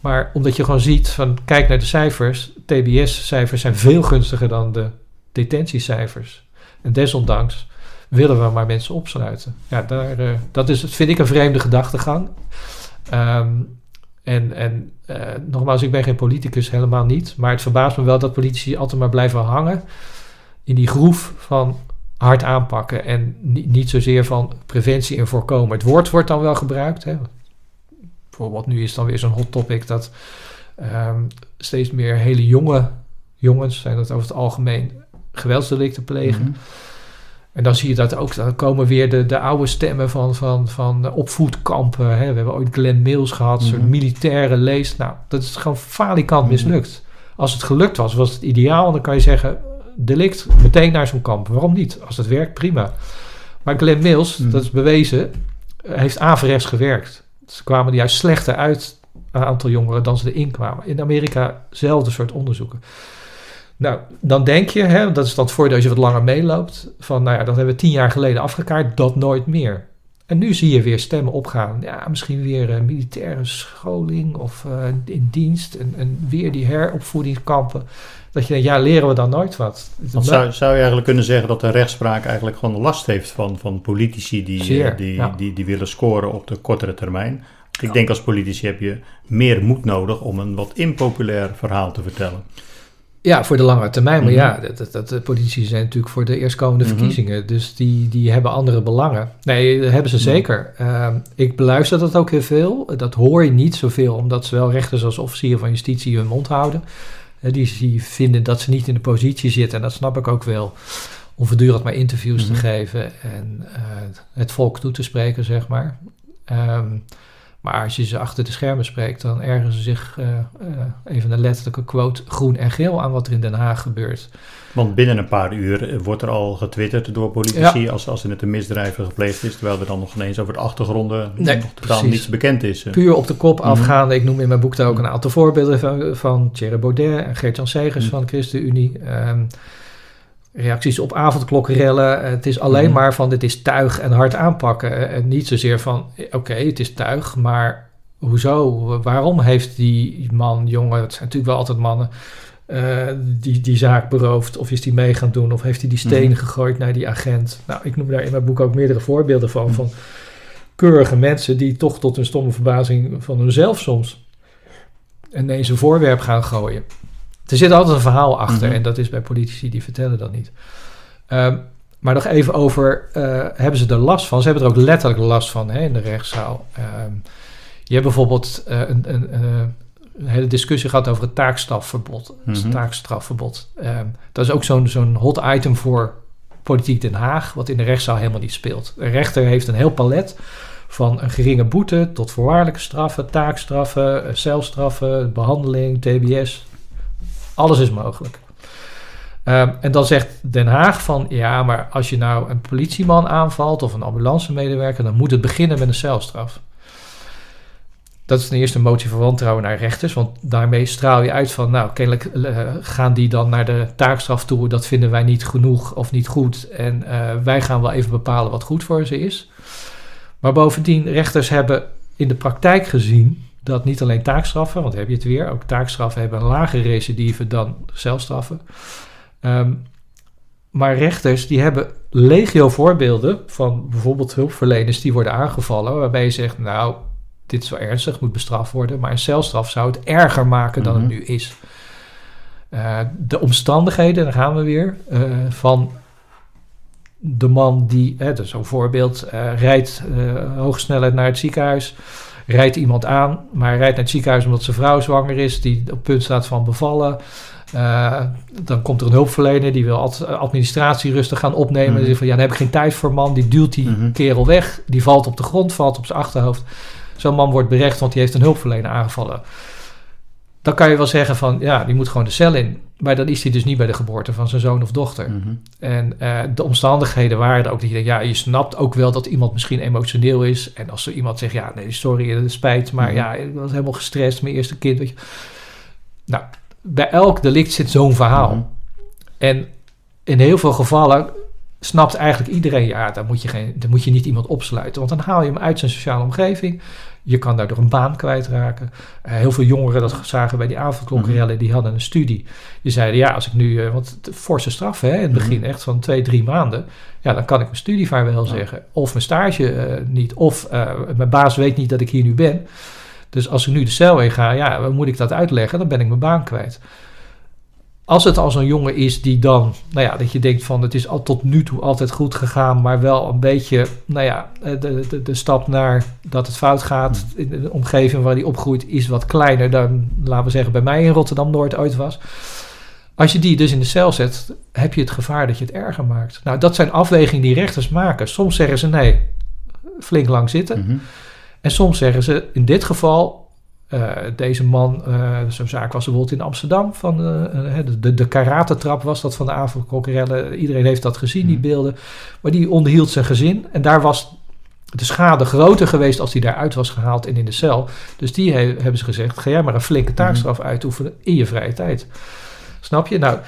Maar omdat je gewoon ziet van, kijk naar de cijfers. TBS-cijfers zijn veel gunstiger dan de detentiecijfers. En desondanks willen we maar mensen opsluiten. Ja, daar, eh, dat is, vind ik een vreemde gedachtegang. Ehm, en en eh, nogmaals, ik ben geen politicus, helemaal niet. Maar het verbaast me wel dat politici altijd maar blijven hangen in die groef van hard aanpakken. En niet, niet zozeer van preventie en voorkomen. Het woord wordt dan wel gebruikt. Hè. Bijvoorbeeld nu is dan weer zo'n hot topic dat ehm, steeds meer hele jonge jongens, zijn dat over het algemeen, geweldsdelicten plegen. Mhm. En dan zie je dat ook, dan komen weer de, de oude stemmen van, van, van opvoedkampen. Hè. We hebben ooit Glenn Mills gehad, soort Mhm. militaire leest. Nou, dat is gewoon falikant Mhm. mislukt. Als het gelukt was, was het ideaal. Dan kan je zeggen, delict, meteen naar zo'n kamp. Waarom niet? Als het werkt, prima. Maar Glenn Mills, Mhm. dat is bewezen, heeft averechts gewerkt. Ze kwamen er juist slechter uit, een aantal jongeren, dan ze erin kwamen. In Amerika, zelfde soort onderzoeken. Nou, dan denk je, hè, dat is dan het voordeel als je wat langer meeloopt, van nou ja, dat hebben we tien jaar geleden afgekaart, dat nooit meer. En nu zie je weer stemmen opgaan. Ja, misschien weer militaire scholing of eh, in dienst en, en weer die heropvoedingskampen. Dat je denkt, ja, leren we dan nooit wat? Want zou, zou je eigenlijk kunnen zeggen dat de rechtspraak eigenlijk gewoon last heeft van, van politici die, Zeer, eh, die, ja. die, die willen scoren op de kortere termijn? Ik denk als politici heb je meer moed nodig om een wat impopulair verhaal te vertellen. Ja, voor de lange termijn. Maar Mhm. ja, dat, dat, dat, de politici zijn natuurlijk voor de eerstkomende Mhm. verkiezingen. Dus die, die hebben andere belangen. Nee, dat hebben ze Mhm. zeker. Ehm, ik beluister dat ook heel veel. Dat hoor je niet zoveel, omdat zowel rechters als officieren van justitie hun mond houden. Die, die vinden dat ze niet in de positie zitten. En dat snap ik ook wel. Om voortdurend maar interviews Mhm. te geven en eh, het volk toe te spreken, zeg maar. Ehm, maar als je ze achter de schermen spreekt, dan ergen ze zich, eh, eh, even een letterlijke quote, groen en geel aan wat er in Den Haag gebeurt. Want binnen een paar uur eh, wordt er al getwitterd door politici als, als er net een misdrijf gepleegd is, terwijl er dan nog ineens over de achtergronden Nee, nog totaal precies. niets bekend is. Puur op de kop Mhm. afgaande. Ik noem in mijn boek daar ook een aantal voorbeelden van, van Thierry Baudet en Geert-Jan Segers Mhm. van ChristenUnie. Ehm, reacties op avondklokkenrellen. Het is alleen Mhm. maar van dit is tuig en hard aanpakken. Eh, En niet zozeer van eh, oké, het is tuig, maar hoezo? Waarom heeft die man, jongen, het zijn natuurlijk wel altijd mannen, eh, die, die zaak beroofd? Of is die mee gaan doen? Of heeft hij die stenen Mhm. gegooid naar die agent? Nou, ik noem daar in mijn boek ook meerdere voorbeelden van. Mhm. Van keurige mensen die toch tot hun stomme verbazing van hunzelf soms ineens een voorwerp gaan gooien. Er zit altijd een verhaal achter Mhm. en dat is bij politici die vertellen dat niet. Ehm, maar nog even over, eh, hebben ze er last van? Ze hebben er ook letterlijk last van hè, in de rechtszaal. Ehm, je hebt bijvoorbeeld eh, een, een, een hele discussie gehad over het taakstrafverbod. Het Mhm. taakstrafverbod. Ehm, dat is ook zo'n zo'n hot item voor politiek Den Haag, wat in de rechtszaal helemaal niet speelt. Een rechter heeft een heel palet van een geringe boete tot voorwaardelijke straffen, taakstraffen, eh, celstraffen, behandeling, TBS. Alles is mogelijk. Ehm, en dan zegt Den Haag van ja, maar als je nou een politieman aanvalt of een ambulancemedewerker, dan moet het beginnen met een celstraf. Dat is ten eerste een motie van wantrouwen naar rechters, want daarmee straal je uit van, nou, kennelijk eh, gaan die dan naar de taakstraf toe, dat vinden wij niet genoeg of niet goed en eh, wij gaan wel even bepalen wat goed voor ze is. Maar bovendien, rechters hebben in de praktijk gezien dat niet alleen taakstraffen, want heb je het weer, ook taakstraffen hebben een lagere recidive dan celstraffen. Ehm, maar rechters die hebben legio voorbeelden van bijvoorbeeld hulpverleners die worden aangevallen, waarbij je zegt, nou, dit is wel ernstig, moet bestraft worden, maar een celstraf zou het erger maken dan Mhm. het nu is. Eh, de omstandigheden, daar gaan we weer, eh, van de man die, hè, dat is zo'n voorbeeld, eh, rijdt hoge snelheid naar het ziekenhuis, rijdt iemand aan, maar hij rijdt naar het ziekenhuis omdat zijn vrouw zwanger is, die op punt staat van bevallen. Eh, dan komt er een hulpverlener die wil ad- administratie rustig gaan opnemen. Die zegt van ja, daar heb ik geen tijd voor, man. Die duwt die Mhm. kerel weg. Die valt op de grond, valt op zijn achterhoofd. Zo'n man wordt berecht, want die heeft een hulpverlener aangevallen. Dan kan je wel zeggen van ja, die moet gewoon de cel in. Maar dan is hij dus niet bij de geboorte van zijn zoon of dochter. Mhm. En eh, de omstandigheden waren er ook dat je denkt, ja, je snapt ook wel dat iemand misschien emotioneel is. En als er iemand zegt, ja, nee, sorry, het spijt, maar Mhm. ja, ik was helemaal gestrest, mijn eerste kind. Weet je. Nou, bij elk delict zit zo'n verhaal. Mhm. En in heel veel gevallen snapt eigenlijk iedereen, ja, daar moet, je geen, daar moet je niet iemand opsluiten. Want dan haal je hem uit zijn sociale omgeving. Je kan daardoor een baan kwijtraken. Eh, heel veel jongeren, dat zagen bij die avondklokkerellen, die hadden een studie. Die zeiden, ja, als ik nu, eh, want forse straf hè, in het begin, echt van twee, drie maanden. Ja, dan kan ik mijn studievaarwel Ja. zeggen. Of mijn stage eh, niet. Of mijn baas weet niet dat ik hier nu ben. Dus als ik nu de cel in ga, ja, moet ik dat uitleggen? Dan ben ik mijn baan kwijt. Als het al zo'n jongen is die dan, nou ja, dat je denkt van het is al tot nu toe altijd goed gegaan, maar wel een beetje, nou ja, eh, de, de, de stap naar dat het fout gaat in de omgeving waar hij opgroeit is wat kleiner dan, laten we zeggen, bij mij in Rotterdam Noord ooit was. Als je die dus in de cel zet, heb je het gevaar dat je het erger maakt. Nou, dat zijn afwegingen die rechters maken. Soms zeggen ze nee, flink lang zitten. Mhm. En soms zeggen ze, in dit geval, eh, deze man, eh, zo'n zaak was bijvoorbeeld in Amsterdam, van eh, de, de, karatentrap was dat van de avondklokkerellen. Iedereen heeft dat gezien, die Mhm. beelden. Maar die onderhield zijn gezin en daar was de schade groter geweest als die daaruit was gehaald en in de cel. Dus die he- hebben ze gezegd, ga jij maar een flinke taakstraf uitoefenen in je vrije tijd. Snap je? Nou,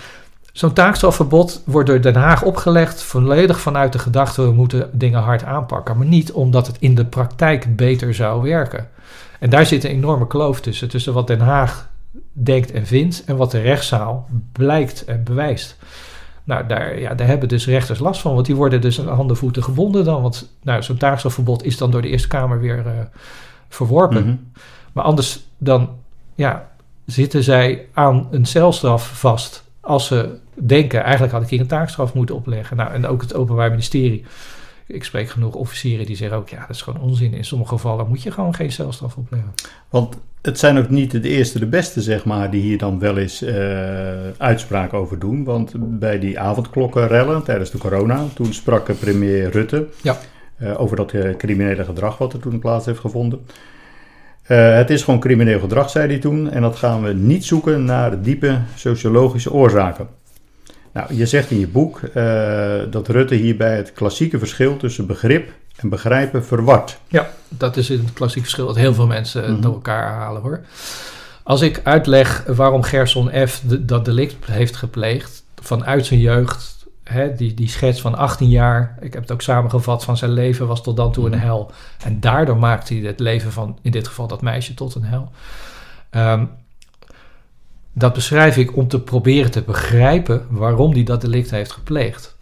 zo'n taakstrafverbod wordt door Den Haag opgelegd volledig vanuit de gedachte we moeten dingen hard aanpakken. Maar niet omdat het in de praktijk beter zou werken. En daar zit een enorme kloof tussen. Tussen wat Den Haag denkt en vindt en wat de rechtszaal blijkt en bewijst. Nou, daar, ja, daar hebben dus rechters last van, want die worden dus aan handen en voeten gebonden dan. Want nou, zo'n taakstrafverbod is dan door de Eerste Kamer weer eh, verworpen. Mhm. Maar anders dan ja, zitten zij aan een celstraf vast als ze denken, eigenlijk had ik hier een taakstraf moeten opleggen. Nou, en ook het Openbaar Ministerie. Ik spreek genoeg officieren die zeggen ook, ja, dat is gewoon onzin. In sommige gevallen moet je gewoon geen celstraf opleggen. Want het zijn ook niet de eerste de beste, zeg maar, die hier dan wel eens eh uitspraak over doen. Want bij die avondklokkenrellen tijdens de corona, toen sprak premier Rutte Ja. eh, over dat eh, criminele gedrag wat er toen plaats heeft gevonden. Het is gewoon crimineel gedrag, zei hij toen, en dat gaan we niet zoeken naar diepe sociologische oorzaken. Nou, je zegt in je boek eh, dat Rutte hierbij het klassieke verschil tussen begrip en begrijpen verward. Ja, dat is een klassiek verschil dat heel veel mensen Mhm. door elkaar halen hoor. Als ik uitleg waarom Gerson F. de- dat delict heeft gepleegd vanuit zijn jeugd, hè, die, die schets van 18 jaar, ik heb het ook samengevat van zijn leven was tot dan toe een Mhm. hel. En daardoor maakt hij het leven van, in dit geval dat meisje, tot een hel. Ehm, dat beschrijf ik om te proberen te begrijpen waarom hij dat delict heeft gepleegd.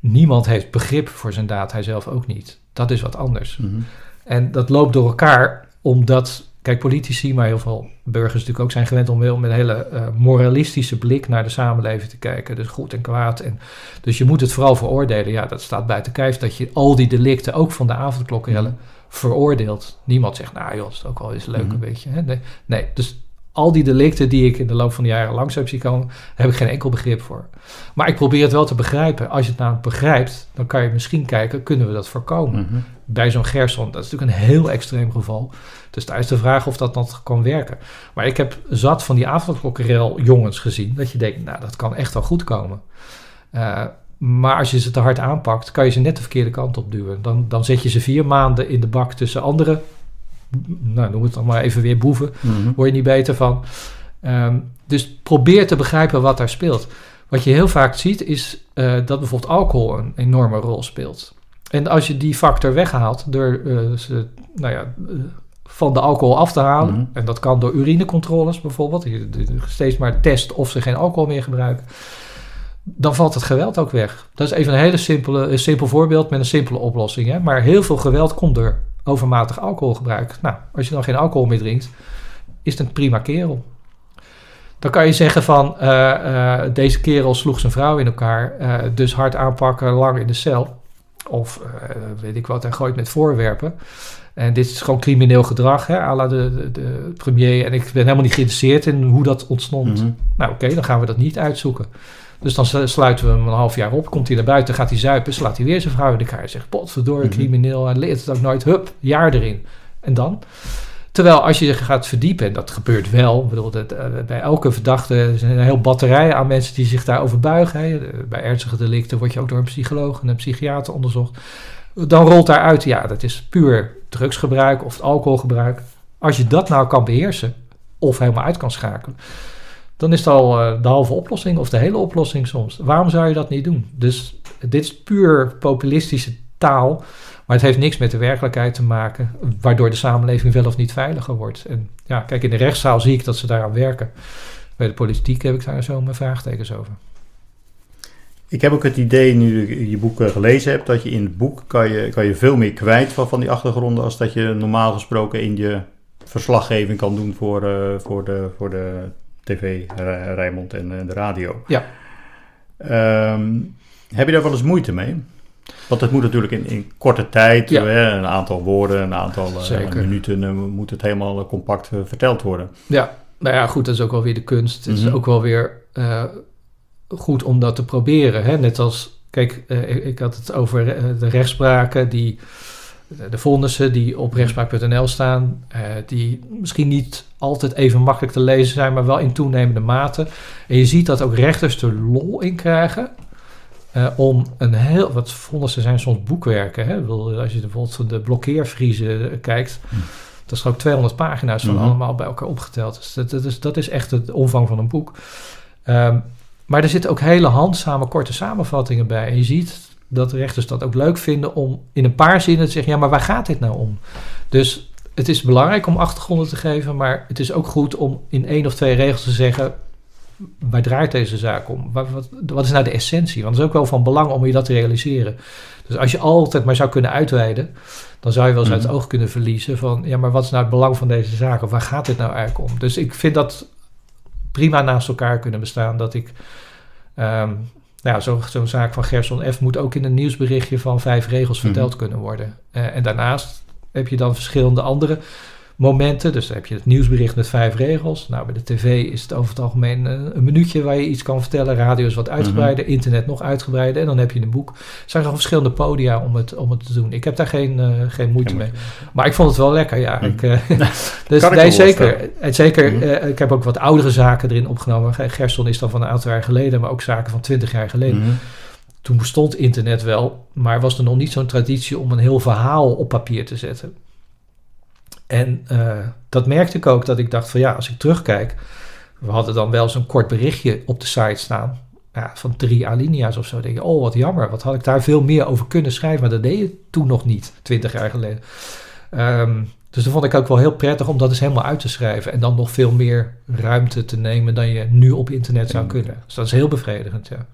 Niemand heeft begrip voor zijn daad, hij zelf ook niet. Dat is wat anders. Mhm. En dat loopt door elkaar omdat, kijk, politici, maar heel veel burgers natuurlijk ook zijn gewend om heel met een hele eh, moralistische blik naar de samenleving te kijken. Dus goed en kwaad. En, dus je moet het vooral veroordelen. Ja, dat staat buiten kijf dat je al die delicten, ook van de avondklokkerellen, veroordeelt. Niemand zegt, nou joh, dat is ook wel eens leuk Mhm. een beetje. Hè? Nee, nee, dus al die delicten die ik in de loop van de jaren langs heb zien komen, daar heb ik geen enkel begrip voor. Maar ik probeer het wel te begrijpen. Als je het nou begrijpt, dan kan je misschien kijken, kunnen we dat voorkomen? Mhm. Bij zo'n Gerson, dat is natuurlijk een heel extreem geval. Dus daar is de vraag of dat nog kan werken. Maar ik heb zat van die avondklokkerel jongens gezien, dat je denkt, nou, dat kan echt wel goed komen. Eh, maar als je ze te hard aanpakt, kan je ze net de verkeerde kant op duwen. Dan, dan zet je ze vier maanden in de bak tussen andere, nou, noem het dan maar even weer boeven Mhm. word je niet beter van. Ehm, dus probeer te begrijpen wat daar speelt. Wat je heel vaak ziet is eh, dat bijvoorbeeld alcohol een enorme rol speelt. En als je die factor weghaalt door eh, ze, nou ja, eh, van de alcohol af te halen, Mhm. en dat kan door urinecontroles bijvoorbeeld, je de- steeds maar test of ze geen alcohol meer gebruiken, dan valt het geweld ook weg. Dat is even een hele simpele, een simpel voorbeeld met een simpele oplossing. Hè? Maar heel veel geweld komt door overmatig alcoholgebruik. Nou, als je dan geen alcohol meer drinkt, is het een prima kerel. Dan kan je zeggen van eh, eh, deze kerel sloeg zijn vrouw in elkaar, eh, dus hard aanpakken, lang in de cel. Of weet ik wat, hij gooit met voorwerpen. En dit is gewoon crimineel gedrag, hè, à la de, de, de premier. En ik ben helemaal niet geïnteresseerd in hoe dat ontstond. Mhm. Nou oké, dan gaan we dat niet uitzoeken. Dus dan slu- sluiten we hem een half jaar op. Komt hij naar buiten, gaat hij zuipen, slaat hij weer zijn vrouw in elkaar. Hij zegt, potverdorie, Mhm. crimineel. Hij leert het ook nooit. Hup, jaar erin. En dan? Terwijl als je je gaat verdiepen, en dat gebeurt wel. Ik bedoel, dat, eh, bij elke verdachte er zijn een heel batterij aan mensen die zich daarover buigen. Hè. Eh, Bij ernstige delicten word je ook door een psycholoog en een psychiater onderzocht. Dan rolt daaruit, ja, dat is puur drugsgebruik of alcoholgebruik. Als je dat nou kan beheersen, of helemaal uit kan schakelen, dan is het al eh, de halve oplossing of de hele oplossing soms. Waarom zou je dat niet doen? Dus dit is puur populistische taal, maar het heeft niks met de werkelijkheid te maken, waardoor de samenleving wel of niet veiliger wordt. En ja, kijk, in de rechtszaal zie ik dat ze daaraan werken. Bij de politiek heb ik daar zo mijn vraagtekens over. Ik heb ook het idee, nu je je boek eh, gelezen hebt, dat je in het boek kan je, kan je veel meer kwijt van, van die achtergronden als dat je normaal gesproken in je verslaggeving kan doen voor, eh, voor, de, voor de tv, Rij- Rijnmond en eh, de radio. Ja. Ehm, heb je daar wel eens moeite mee? Want het moet natuurlijk in, in korte tijd, Ja. hè, een aantal woorden, een aantal eh, minuten, eh, moet het helemaal eh, compact eh, verteld worden. Ja, nou ja, goed, dat is ook wel weer de kunst. Het Mhm. is ook wel weer eh, goed om dat te proberen. Hè? Net als, kijk, eh, ik, had het over eh, de rechtspraken die, de vonnissen die op rechtspraak.nl staan, eh, die misschien niet altijd even makkelijk te lezen zijn, maar wel in toenemende mate. En je ziet dat ook rechters er lol in krijgen. eh, om een heel, wat vonnissen zijn soms boekwerken. Hè? Bedoel, als je bijvoorbeeld de blokkeervriezen eh, kijkt, dat is ook 200 pagina's van Mhm. allemaal bij elkaar opgeteld. Dus dat, dat, is, dat is echt het omvang van een boek. Ehm, maar er zitten ook hele handzame korte samenvattingen bij. En je ziet dat rechters dat ook leuk vinden om in een paar zinnen te zeggen: ja, maar waar gaat dit nou om? Dus het is belangrijk om achtergronden te geven, maar het is ook goed om in één of twee regels te zeggen: waar draait deze zaak om? Wat, wat, wat is nou de essentie? Want het is ook wel van belang om je dat te realiseren. Dus als je altijd maar zou kunnen uitweiden, dan zou je wel eens uit het Mhm. oog kunnen verliezen van, ja, maar wat is nou het belang van deze zaak? Of waar gaat dit nou eigenlijk om? Dus ik vind dat prima naast elkaar kunnen bestaan. Dat ik, ehm, nou ja, zo- zo'n zaak van Gerson F. moet ook in een nieuwsberichtje van vijf regels Mhm. verteld kunnen worden. Eh, en daarnaast heb je dan verschillende andere momenten. Dus dan heb je het nieuwsbericht met vijf regels. Nou, bij de tv is het over het algemeen eh, een minuutje waar je iets kan vertellen. Radio is wat uitgebreider, internet nog uitgebreider. En dan heb je een boek. Er zijn gewoon verschillende podia om het, om het te doen. Ik heb daar geen, eh, geen moeite mee. Maar ik vond het wel lekker, ja. Mhm. Ik, eh, (laughs) (laughs) dus Kan nee, zeker. En zeker Mhm. ik heb ook wat oudere zaken erin opgenomen. Ge- Gerson is dan van een aantal jaar geleden, maar ook zaken van twintig jaar geleden. Mhm. Toen bestond internet wel, maar was er nog niet zo'n traditie om een heel verhaal op papier te zetten. En eh, dat merkte ik ook, dat ik dacht van ja, als ik terugkijk, we hadden dan wel zo'n kort berichtje op de site staan. Ja, van drie alinea's of zo. Dan denk je, oh wat jammer, wat had ik daar veel meer over kunnen schrijven. Maar dat deed je toen nog niet, twintig jaar geleden. Ehm, dus dat vond ik ook wel heel prettig om dat eens helemaal uit te schrijven. En dan nog veel meer ruimte te nemen dan je nu op internet zou kunnen. Dus dat is heel bevredigend, ja.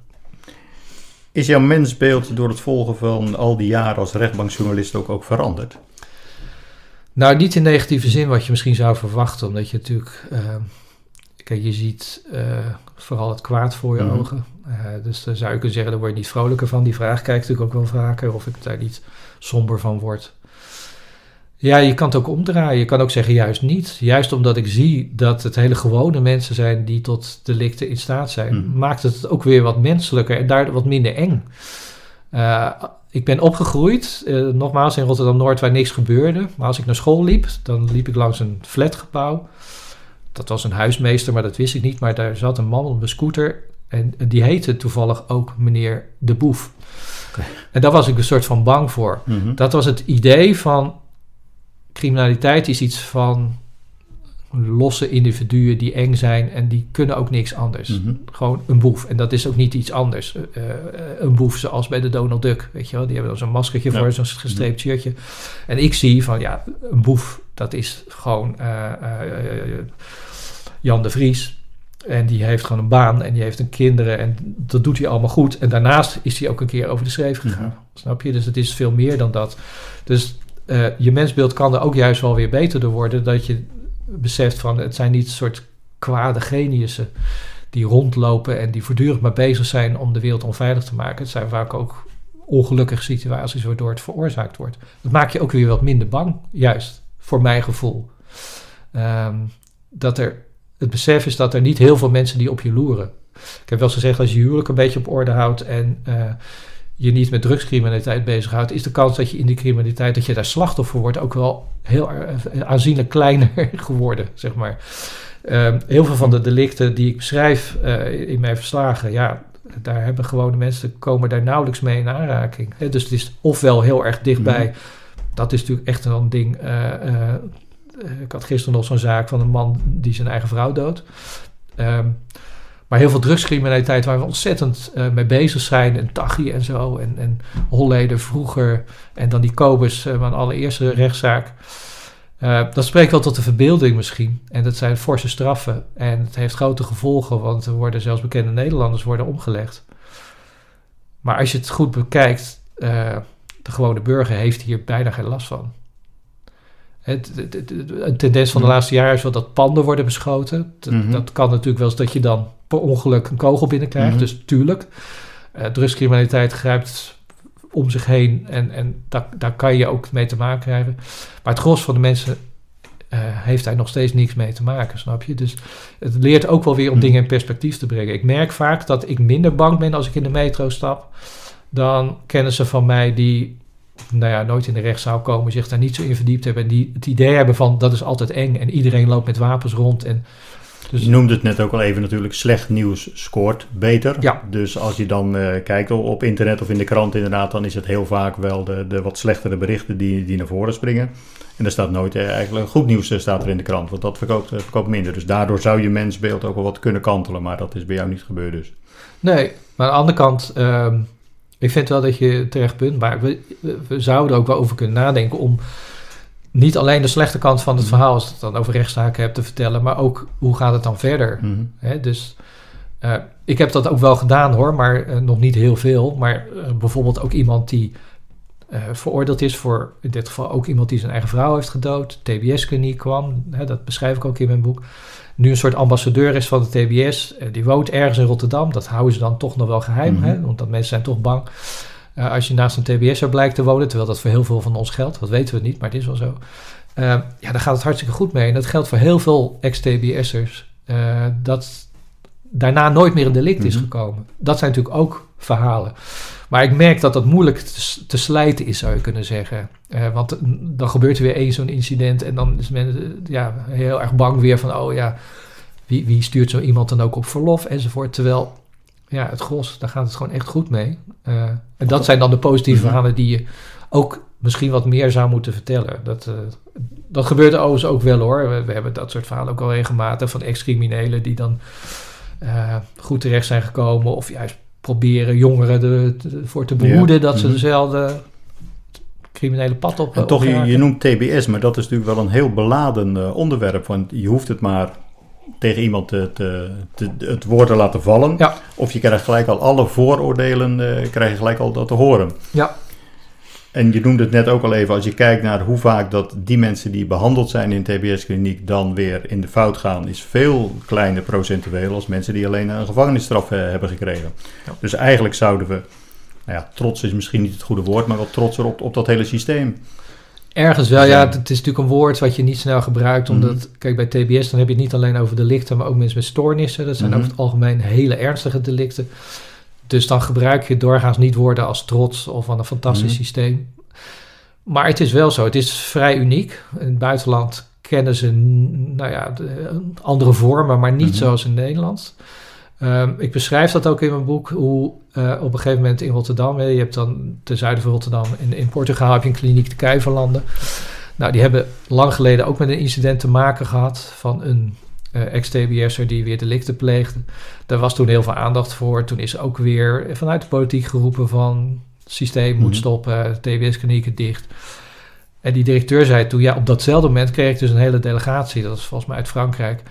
Is jouw mensbeeld door het volgen van al die jaren als rechtbankjournalist ook, ook veranderd? Nou, niet in negatieve zin wat je misschien zou verwachten, omdat je natuurlijk, eh, kijk, je ziet eh, vooral het kwaad voor je Mhm. ogen. Eh, dus dan zou je kunnen zeggen, daar word je niet vrolijker van. Die vraag krijg ik natuurlijk ook wel vaker, of ik daar niet somber van word. Ja, je kan het ook omdraaien. Je kan ook zeggen, juist niet. Juist omdat ik zie dat het hele gewone mensen zijn die tot delicten in staat zijn, Mhm. maakt het ook weer wat menselijker en daardoor wat minder eng. Ik ben opgegroeid, eh, nogmaals in Rotterdam-Noord, waar niks gebeurde. Maar als ik naar school liep, dan liep ik langs een flatgebouw. Dat was een huismeester, maar dat wist ik niet. Maar daar zat een man op een scooter en die heette toevallig ook meneer De Boef. En daar was ik een soort van bang voor. Mhm. Dat was het idee van criminaliteit is iets van losse individuen die eng zijn en die kunnen ook niks anders. Mhm. Gewoon een boef. En dat is ook niet iets anders. Eh, eh, een boef zoals bij de Donald Duck, weet je wel. Die hebben dan zo'n maskertje Ja. voor, zo'n gestreept shirtje. En ik zie van, ja, een boef, dat is gewoon eh, Jan de Vries. En die heeft gewoon een baan en die heeft een kinderen en dat doet hij allemaal goed. En daarnaast is hij ook een keer over de schreef gegaan. Mhm. Snap je? Dus het is veel meer dan dat. Dus je mensbeeld kan er ook juist wel weer beter door worden. Dat je beseft van het zijn niet soort kwade geniussen die rondlopen en die voortdurend maar bezig zijn om de wereld onveilig te maken. Het zijn vaak ook ongelukkige situaties waardoor het veroorzaakt wordt. Dat maakt je ook weer wat minder bang, juist, voor mijn gevoel. Ehm, dat er het besef is dat er niet heel veel mensen die op je loeren. Ik heb wel gezegd, als je je huwelijk een beetje op orde houdt en eh, je niet met drugscriminaliteit bezighoudt, is de kans dat je in die criminaliteit, dat je daar slachtoffer wordt, ook wel heel eh, aanzienlijk kleiner (laughs) geworden, zeg maar. Ehm, heel veel van de delicten die ik beschrijf eh, in mijn verslagen, ja, daar hebben gewone mensen, komen daar nauwelijks mee in aanraking. Dus het is ofwel heel erg dichtbij, Mhm. dat is natuurlijk echt een ding. eh, ik had gisteren nog zo'n zaak van een man die zijn eigen vrouw doodt. Ehm, maar heel veel drugscriminaliteit waar we ontzettend eh, mee bezig zijn. En Tachi en zo. En, en Holleder vroeger. En dan die Kobus, eh, mijn allereerste rechtszaak. Eh, dat spreekt wel tot de verbeelding misschien. En dat zijn forse straffen. En het heeft grote gevolgen. Want er worden zelfs bekende Nederlanders worden omgelegd. Maar als je het goed bekijkt. de gewone burger heeft hier bijna geen last van. Het, het- het- het- een tendens van de laatste jaren is wel dat panden worden beschoten. Dat, Mhm. dat kan natuurlijk wel eens dat je dan per ongeluk een kogel binnenkrijgt. Mhm. Dus tuurlijk, eh drugscriminaliteit grijpt om zich heen en, en daar, daar kan je ook mee te maken krijgen. Maar het gros van de mensen eh, heeft daar nog steeds niks mee te maken, snap je? Dus het leert ook wel weer om Mhm. dingen in perspectief te brengen. Ik merk vaak dat ik minder bang ben als ik in de metro stap dan kennissen van mij die nou ja, nooit in de rechtszaal komen, zich daar niet zo in verdiept hebben en die het idee hebben van dat is altijd eng en iedereen loopt met wapens rond. En, dus Je noemde het net ook al even natuurlijk, slecht nieuws scoort beter. Ja. Dus als je dan eh, kijkt op- internet of in de krant inderdaad, dan is het heel vaak wel de, de wat slechtere berichten die, die naar voren springen. En er staat nooit eh, eigenlijk goed nieuws eh, staat er in de krant, want dat verkoopt, verkoopt minder. Dus daardoor zou je mensbeeld ook wel wat kunnen kantelen, maar dat is bij jou niet gebeurd dus. Nee, maar aan de andere kant, ehm, ik vind wel dat je terecht punt, maar we, we- we zouden ook wel over kunnen nadenken om niet alleen de slechte kant van het Mhm. verhaal, als je het dan over rechtszaken hebt, te vertellen, maar ook hoe gaat het dan verder. Mhm. Hè, dus eh, ik heb dat ook wel gedaan hoor, maar eh, nog niet heel veel. Maar eh, bijvoorbeeld ook iemand die veroordeeld is voor, in dit geval ook iemand die zijn eigen vrouw heeft gedood, TBS-kliniek kwam, hè, dat beschrijf ik ook in mijn boek. Nu een soort ambassadeur is van de TBS, die woont ergens in Rotterdam, dat houden ze dan toch nog wel geheim, Mhm. hè, want dat mensen zijn toch bang. Eh, als je naast een TBS'er blijkt te wonen, terwijl dat voor heel veel van ons geldt, dat weten we niet, maar het is wel zo. Eh, ja, daar gaat het hartstikke goed mee. En dat geldt voor heel veel ex-TBS'ers. eh, dat daarna nooit meer een delict is Mhm. gekomen. Dat zijn natuurlijk ook verhalen. Maar ik merk dat dat moeilijk te, te slijten is, zou je kunnen zeggen. Want dan gebeurt er weer één zo'n incident en dan is men ja, heel erg bang weer van, oh ja, wie, wie stuurt zo iemand dan ook op verlof enzovoort. Terwijl, ja, het gros, daar gaat het gewoon echt goed mee. Eh, en dat zijn dan de positieve Mhm. verhalen die je ook misschien wat meer zou moeten vertellen. Dat, eh, dat gebeurt overigens ook wel hoor. We, we hebben dat soort verhalen ook al regelmatig van ex-criminelen die dan eh, goed terecht zijn gekomen of juist proberen jongeren ervoor te behoeden dat ze mhm. dezelfde criminele pad op En toch, je, je noemt TBS, maar dat is natuurlijk wel een heel beladen onderwerp. Want je hoeft het maar tegen iemand te, te, te- het woord te laten vallen. Ja. Of je krijgt gelijk al alle vooroordelen, eh krijg je gelijk al dat te horen. Ja. En je noemde het net ook al even, als je kijkt naar hoe vaak dat die mensen die behandeld zijn in TBS-kliniek dan weer in de fout gaan, is veel kleiner procentueel als mensen die alleen een gevangenisstraf eh, hebben gekregen. Ja. Dus eigenlijk zouden we, nou ja, trots is misschien niet het goede woord, maar wel trots erop op dat hele systeem. Ergens wel, ja. Het, is natuurlijk een woord wat je niet snel gebruikt. Omdat, Mhm. kijk, bij TBS dan heb je het niet alleen over delicten, maar ook mensen met stoornissen. Dat zijn Mhm. over het algemeen hele ernstige delicten. Dus dan gebruik je doorgaans niet woorden als trots of van een fantastisch Mhm. systeem. Maar het is wel zo, het is vrij uniek. In het buitenland kennen ze, nou ja, de- andere vormen, maar niet zoals in Nederland. Ehm, ik beschrijf dat ook in mijn boek, hoe eh, op een gegeven moment in Rotterdam, hè, je hebt dan ten zuiden van Rotterdam, in, in Portugal heb je een kliniek de Kuiverlanden. Nou, die hebben lang geleden ook met een incident te maken gehad van een eh ex-TBS'er die weer delicten pleegde. Daar was toen heel veel aandacht voor. Toen is ook weer vanuit de politiek geroepen van het systeem moet Mhm. stoppen, TBS-klinieken dicht. En die directeur zei toen, ja, op datzelfde moment kreeg ik dus een hele delegatie, dat was volgens mij uit Frankrijk,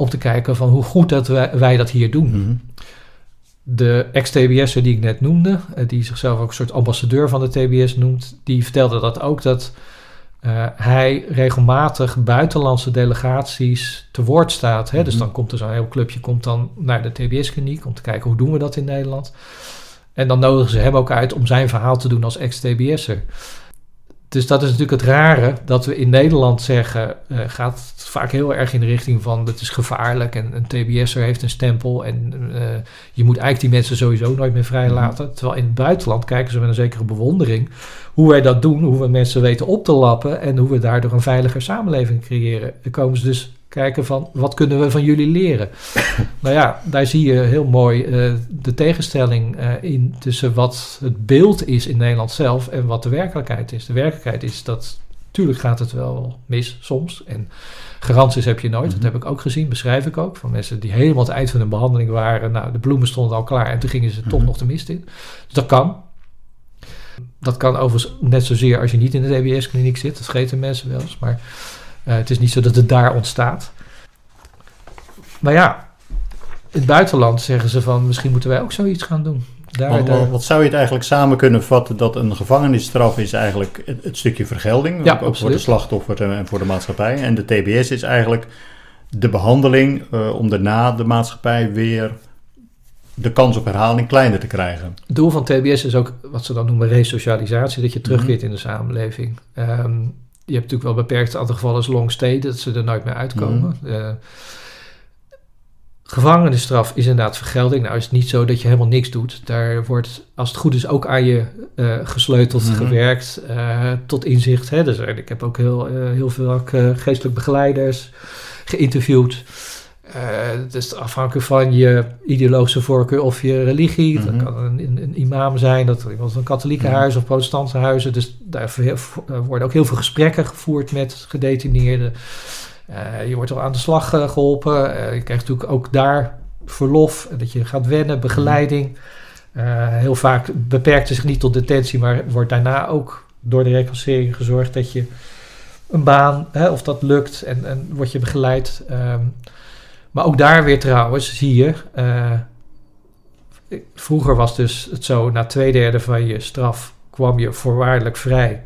om te kijken van hoe goed dat wij, wij dat hier doen. Mhm. De ex-TBS'er die ik net noemde, eh, die zichzelf ook een soort ambassadeur van de TBS noemt, die vertelde dat ook dat eh, hij regelmatig buitenlandse delegaties te woord staat. Hè? Dus Mhm. dan komt er zo'n heel clubje komt dan naar de TBS-kliniek om te kijken hoe doen we dat in Nederland. En dan nodigen ze hem ook uit om zijn verhaal te doen als ex-TBS'er. Dus dat is natuurlijk het rare dat we in Nederland zeggen, eh, gaat het vaak heel erg in de richting van het is gevaarlijk en een TBS'er heeft een stempel en eh, je moet eigenlijk die mensen sowieso nooit meer vrijlaten. Terwijl in het buitenland kijken ze met een zekere bewondering hoe wij dat doen, hoe we mensen weten op te lappen en hoe we daardoor een veiliger samenleving creëren. Dan komen ze dus kijken van wat kunnen we van jullie leren. (laughs) nou ja, daar zie je heel mooi eh, de tegenstelling eh, in tussen wat het beeld is in Nederland zelf en wat de werkelijkheid is. De werkelijkheid is dat, tuurlijk gaat het wel mis soms en garanties heb je nooit. Mhm. Dat heb ik ook gezien, beschrijf ik ook, van mensen die helemaal het eind van hun behandeling waren. Nou, de bloemen stonden al klaar en toen gingen ze toch Mhm. nog de mist in. Dus dat kan. Dat kan overigens net zozeer als je niet in de TBS-kliniek zit. Dat vergeten mensen wel eens. Maar eh, het is niet zo dat het daar ontstaat. Maar ja, in het buitenland zeggen ze van... misschien moeten wij ook zoiets gaan doen. Daar, Want, daar- wat, zou je het eigenlijk samen kunnen vatten dat een gevangenisstraf is eigenlijk het, het stukje vergelding, Ja, ook voor de slachtoffer en voor de maatschappij. En de TBS is eigenlijk de behandeling eh, om daarna de maatschappij weer de kans op herhaling kleiner te krijgen. Het doel van TBS is ook wat ze dan noemen resocialisatie. Dat je terugkeert Mhm. in de samenleving. Ehm, je hebt natuurlijk wel een beperkt aantal gevallen als long stay... dat ze er nooit meer uitkomen. Mhm. Eh, gevangenisstraf is inderdaad vergelding. Nou is het niet zo dat je helemaal niks doet. Daar wordt, als het goed is, ook aan je eh, gesleuteld, Mhm. gewerkt, eh, tot inzicht. Hè? Dus ik heb ook heel, heel veel geestelijk begeleiders geïnterviewd. Eh, het is afhankelijk van je ideologische voorkeur of je religie. Mhm. Dat kan een, een, een imam zijn, dat iemand van katholieke Mhm. huizen of protestantse huizen. Dus daar eh, worden ook heel veel gesprekken gevoerd met gedetineerden. Eh, je wordt al aan de slag eh, geholpen. Eh, je krijgt natuurlijk ook daar verlof, dat je gaat wennen, begeleiding. Eh, heel vaak beperkt het zich niet tot detentie, maar wordt daarna ook door de reclassering gezorgd dat je een baan, hè, of dat lukt, en, en word je begeleid. Ehm, maar ook daar weer trouwens zie je, eh, vroeger was dus het zo, na twee derde van je straf kwam je voorwaardelijk vrij.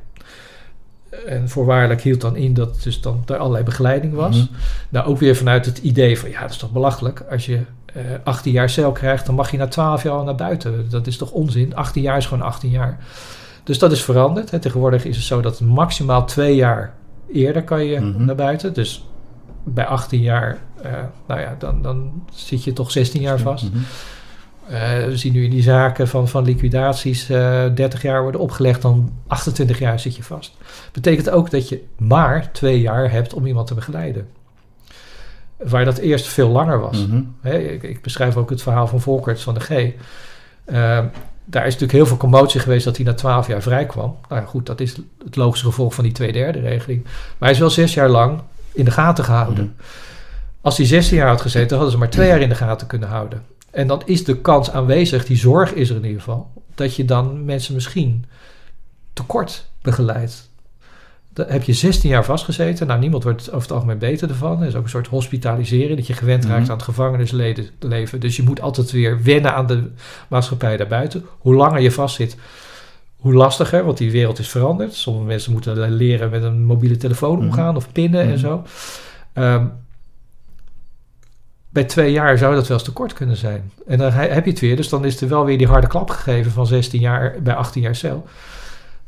En voorwaardelijk hield dan in dat dus dan er allerlei begeleiding was. Mhm. Nou, ook weer vanuit het idee van, ja, dat is toch belachelijk. Als je eh 18 jaar cel krijgt, dan mag je na 12 jaar al naar buiten. Dat is toch onzin? 18 jaar is gewoon 18 jaar. Dus dat is veranderd. Hè. Tegenwoordig is het zo dat maximaal twee jaar eerder kan je Mhm. naar buiten. Dus bij 18 jaar, eh, nou ja, dan, dan zit je toch 16 jaar vast. Mhm. Eh, we zien nu in die zaken van, van liquidaties eh 30 jaar worden opgelegd, dan 28 jaar zit je vast. Betekent ook dat je maar twee jaar hebt om iemand te begeleiden. Waar dat eerst veel langer was. Mhm. Ik, ik beschrijf ook het verhaal van Volkert van de G. Eh, daar is natuurlijk heel veel commotie geweest dat hij na 12 jaar vrij kwam. Nou ja, goed, dat is het logische gevolg van die twee derde regeling. Maar hij is wel zes jaar lang in de gaten gehouden. Mhm. Als hij 16 jaar had gezeten, hadden ze maar twee jaar in de gaten kunnen houden. En dan is de kans aanwezig, die zorg is er in ieder geval, dat je dan mensen misschien tekort begeleidt. Dan heb je 16 jaar vastgezeten. Nou, niemand wordt over het algemeen beter ervan. Er is ook een soort hospitalisering, dat je gewend raakt Mhm. aan het gevangenisleven. Dus je moet altijd weer wennen aan de maatschappij daarbuiten. Hoe langer je vastzit, hoe lastiger, want die wereld is veranderd. Sommige mensen moeten leren met een mobiele telefoon Mhm. omgaan of pinnen en Mhm. zo. Ehm, bij twee jaar zou dat wel eens te kort kunnen zijn. En dan he- heb je het weer, dus dan is er wel weer die harde klap gegeven van 16 jaar bij 18 jaar cel.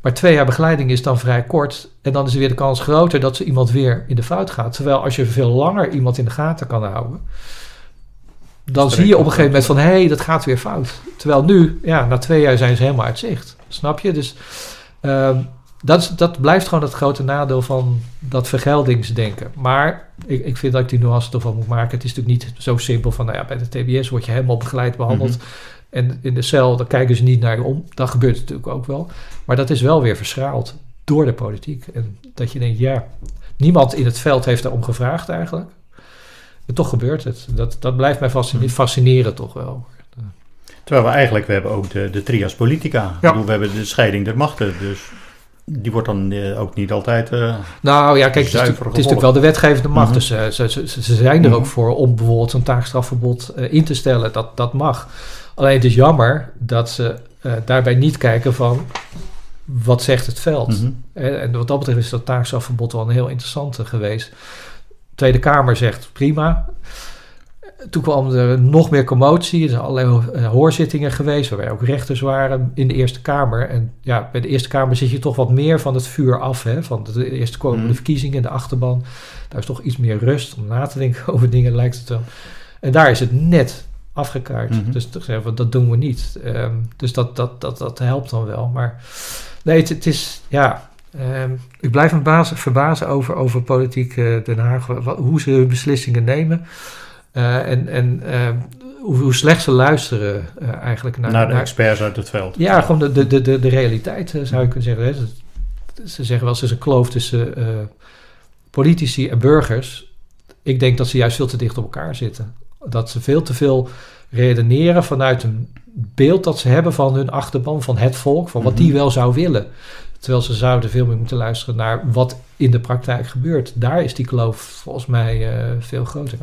Maar twee jaar begeleiding is dan vrij kort. En dan is er weer de kans groter dat ze iemand weer in de fout gaat. Terwijl als je veel langer iemand in de gaten kan houden. Dan zie je op op een gegeven moment van, hé, hey, dat gaat weer fout. Terwijl nu, ja, na twee jaar zijn ze helemaal uit zicht. Snap je? Dus ehm, dat, is, dat blijft gewoon het grote nadeel van dat vergeldingsdenken. Maar ik, ik vind dat ik die nuance toch wel moet maken. Het is natuurlijk niet zo simpel van, nou ja, bij de TBS word je helemaal begeleid behandeld. En in de cel, dan kijken ze niet naar je om. Dat gebeurt natuurlijk ook wel. Maar dat is wel weer verschraald door de politiek. En dat je denkt, ja, niemand in het veld heeft daarom gevraagd eigenlijk. En toch gebeurt het. Dat, dat blijft mij fascine- fascineren toch wel. Terwijl we eigenlijk, we hebben ook de, de trias politica. Ik Ja. bedoel, we hebben de scheiding der machten, dus die wordt dan eh, ook niet altijd... eh, Nou ja, kijk, het is, het is natuurlijk wel de wetgevende macht. Mhm. Dus eh, ze, ze, ze zijn er Mhm. ook voor om bijvoorbeeld een taakstrafverbod in te stellen. Dat, dat mag. Alleen het is jammer dat ze daarbij niet kijken van wat zegt het veld. mhm. En wat dat betreft is dat taakstrafverbod wel een heel interessante geweest. De Tweede Kamer zegt prima. Toen kwam er nog meer commotie. Er zijn allerlei eh, hoorzittingen geweest, waarbij ook rechters waren in de Eerste Kamer. En ja, bij de Eerste Kamer zit je toch wat meer van het vuur af. Hè? Van de eerste komen Mhm. de verkiezingen, de achterban. Daar is toch iets meer rust om na te denken (laughs) over dingen, lijkt het wel. En daar is het net afgekaart. Dus te zeggen, van, dat doen we niet. Ehm, dus dat, dat, dat, dat helpt dan wel. Maar nee, het, het is, ja... ehm, ik blijf me bazen, verbazen over, over politiek eh, Den Haag. hoe ze hun beslissingen nemen. Eh, en en ehm, hoe, hoe slecht ze luisteren eh, eigenlijk naar, naar de naar- experts uit het veld. ja, gewoon de, de, de, de, realiteit eh, zou je kunnen zeggen. Hè. Ze- Ze zeggen wel, eens, er is een kloof tussen eh, politici en burgers. Ik denk dat ze juist veel te dicht op elkaar zitten. Dat ze veel te veel redeneren vanuit een beeld dat ze hebben van hun achterban, van het volk, van wat Mhm. die wel zou willen. Terwijl ze zouden veel meer moeten luisteren naar wat in de praktijk gebeurt. Daar is die kloof volgens mij eh, veel groter.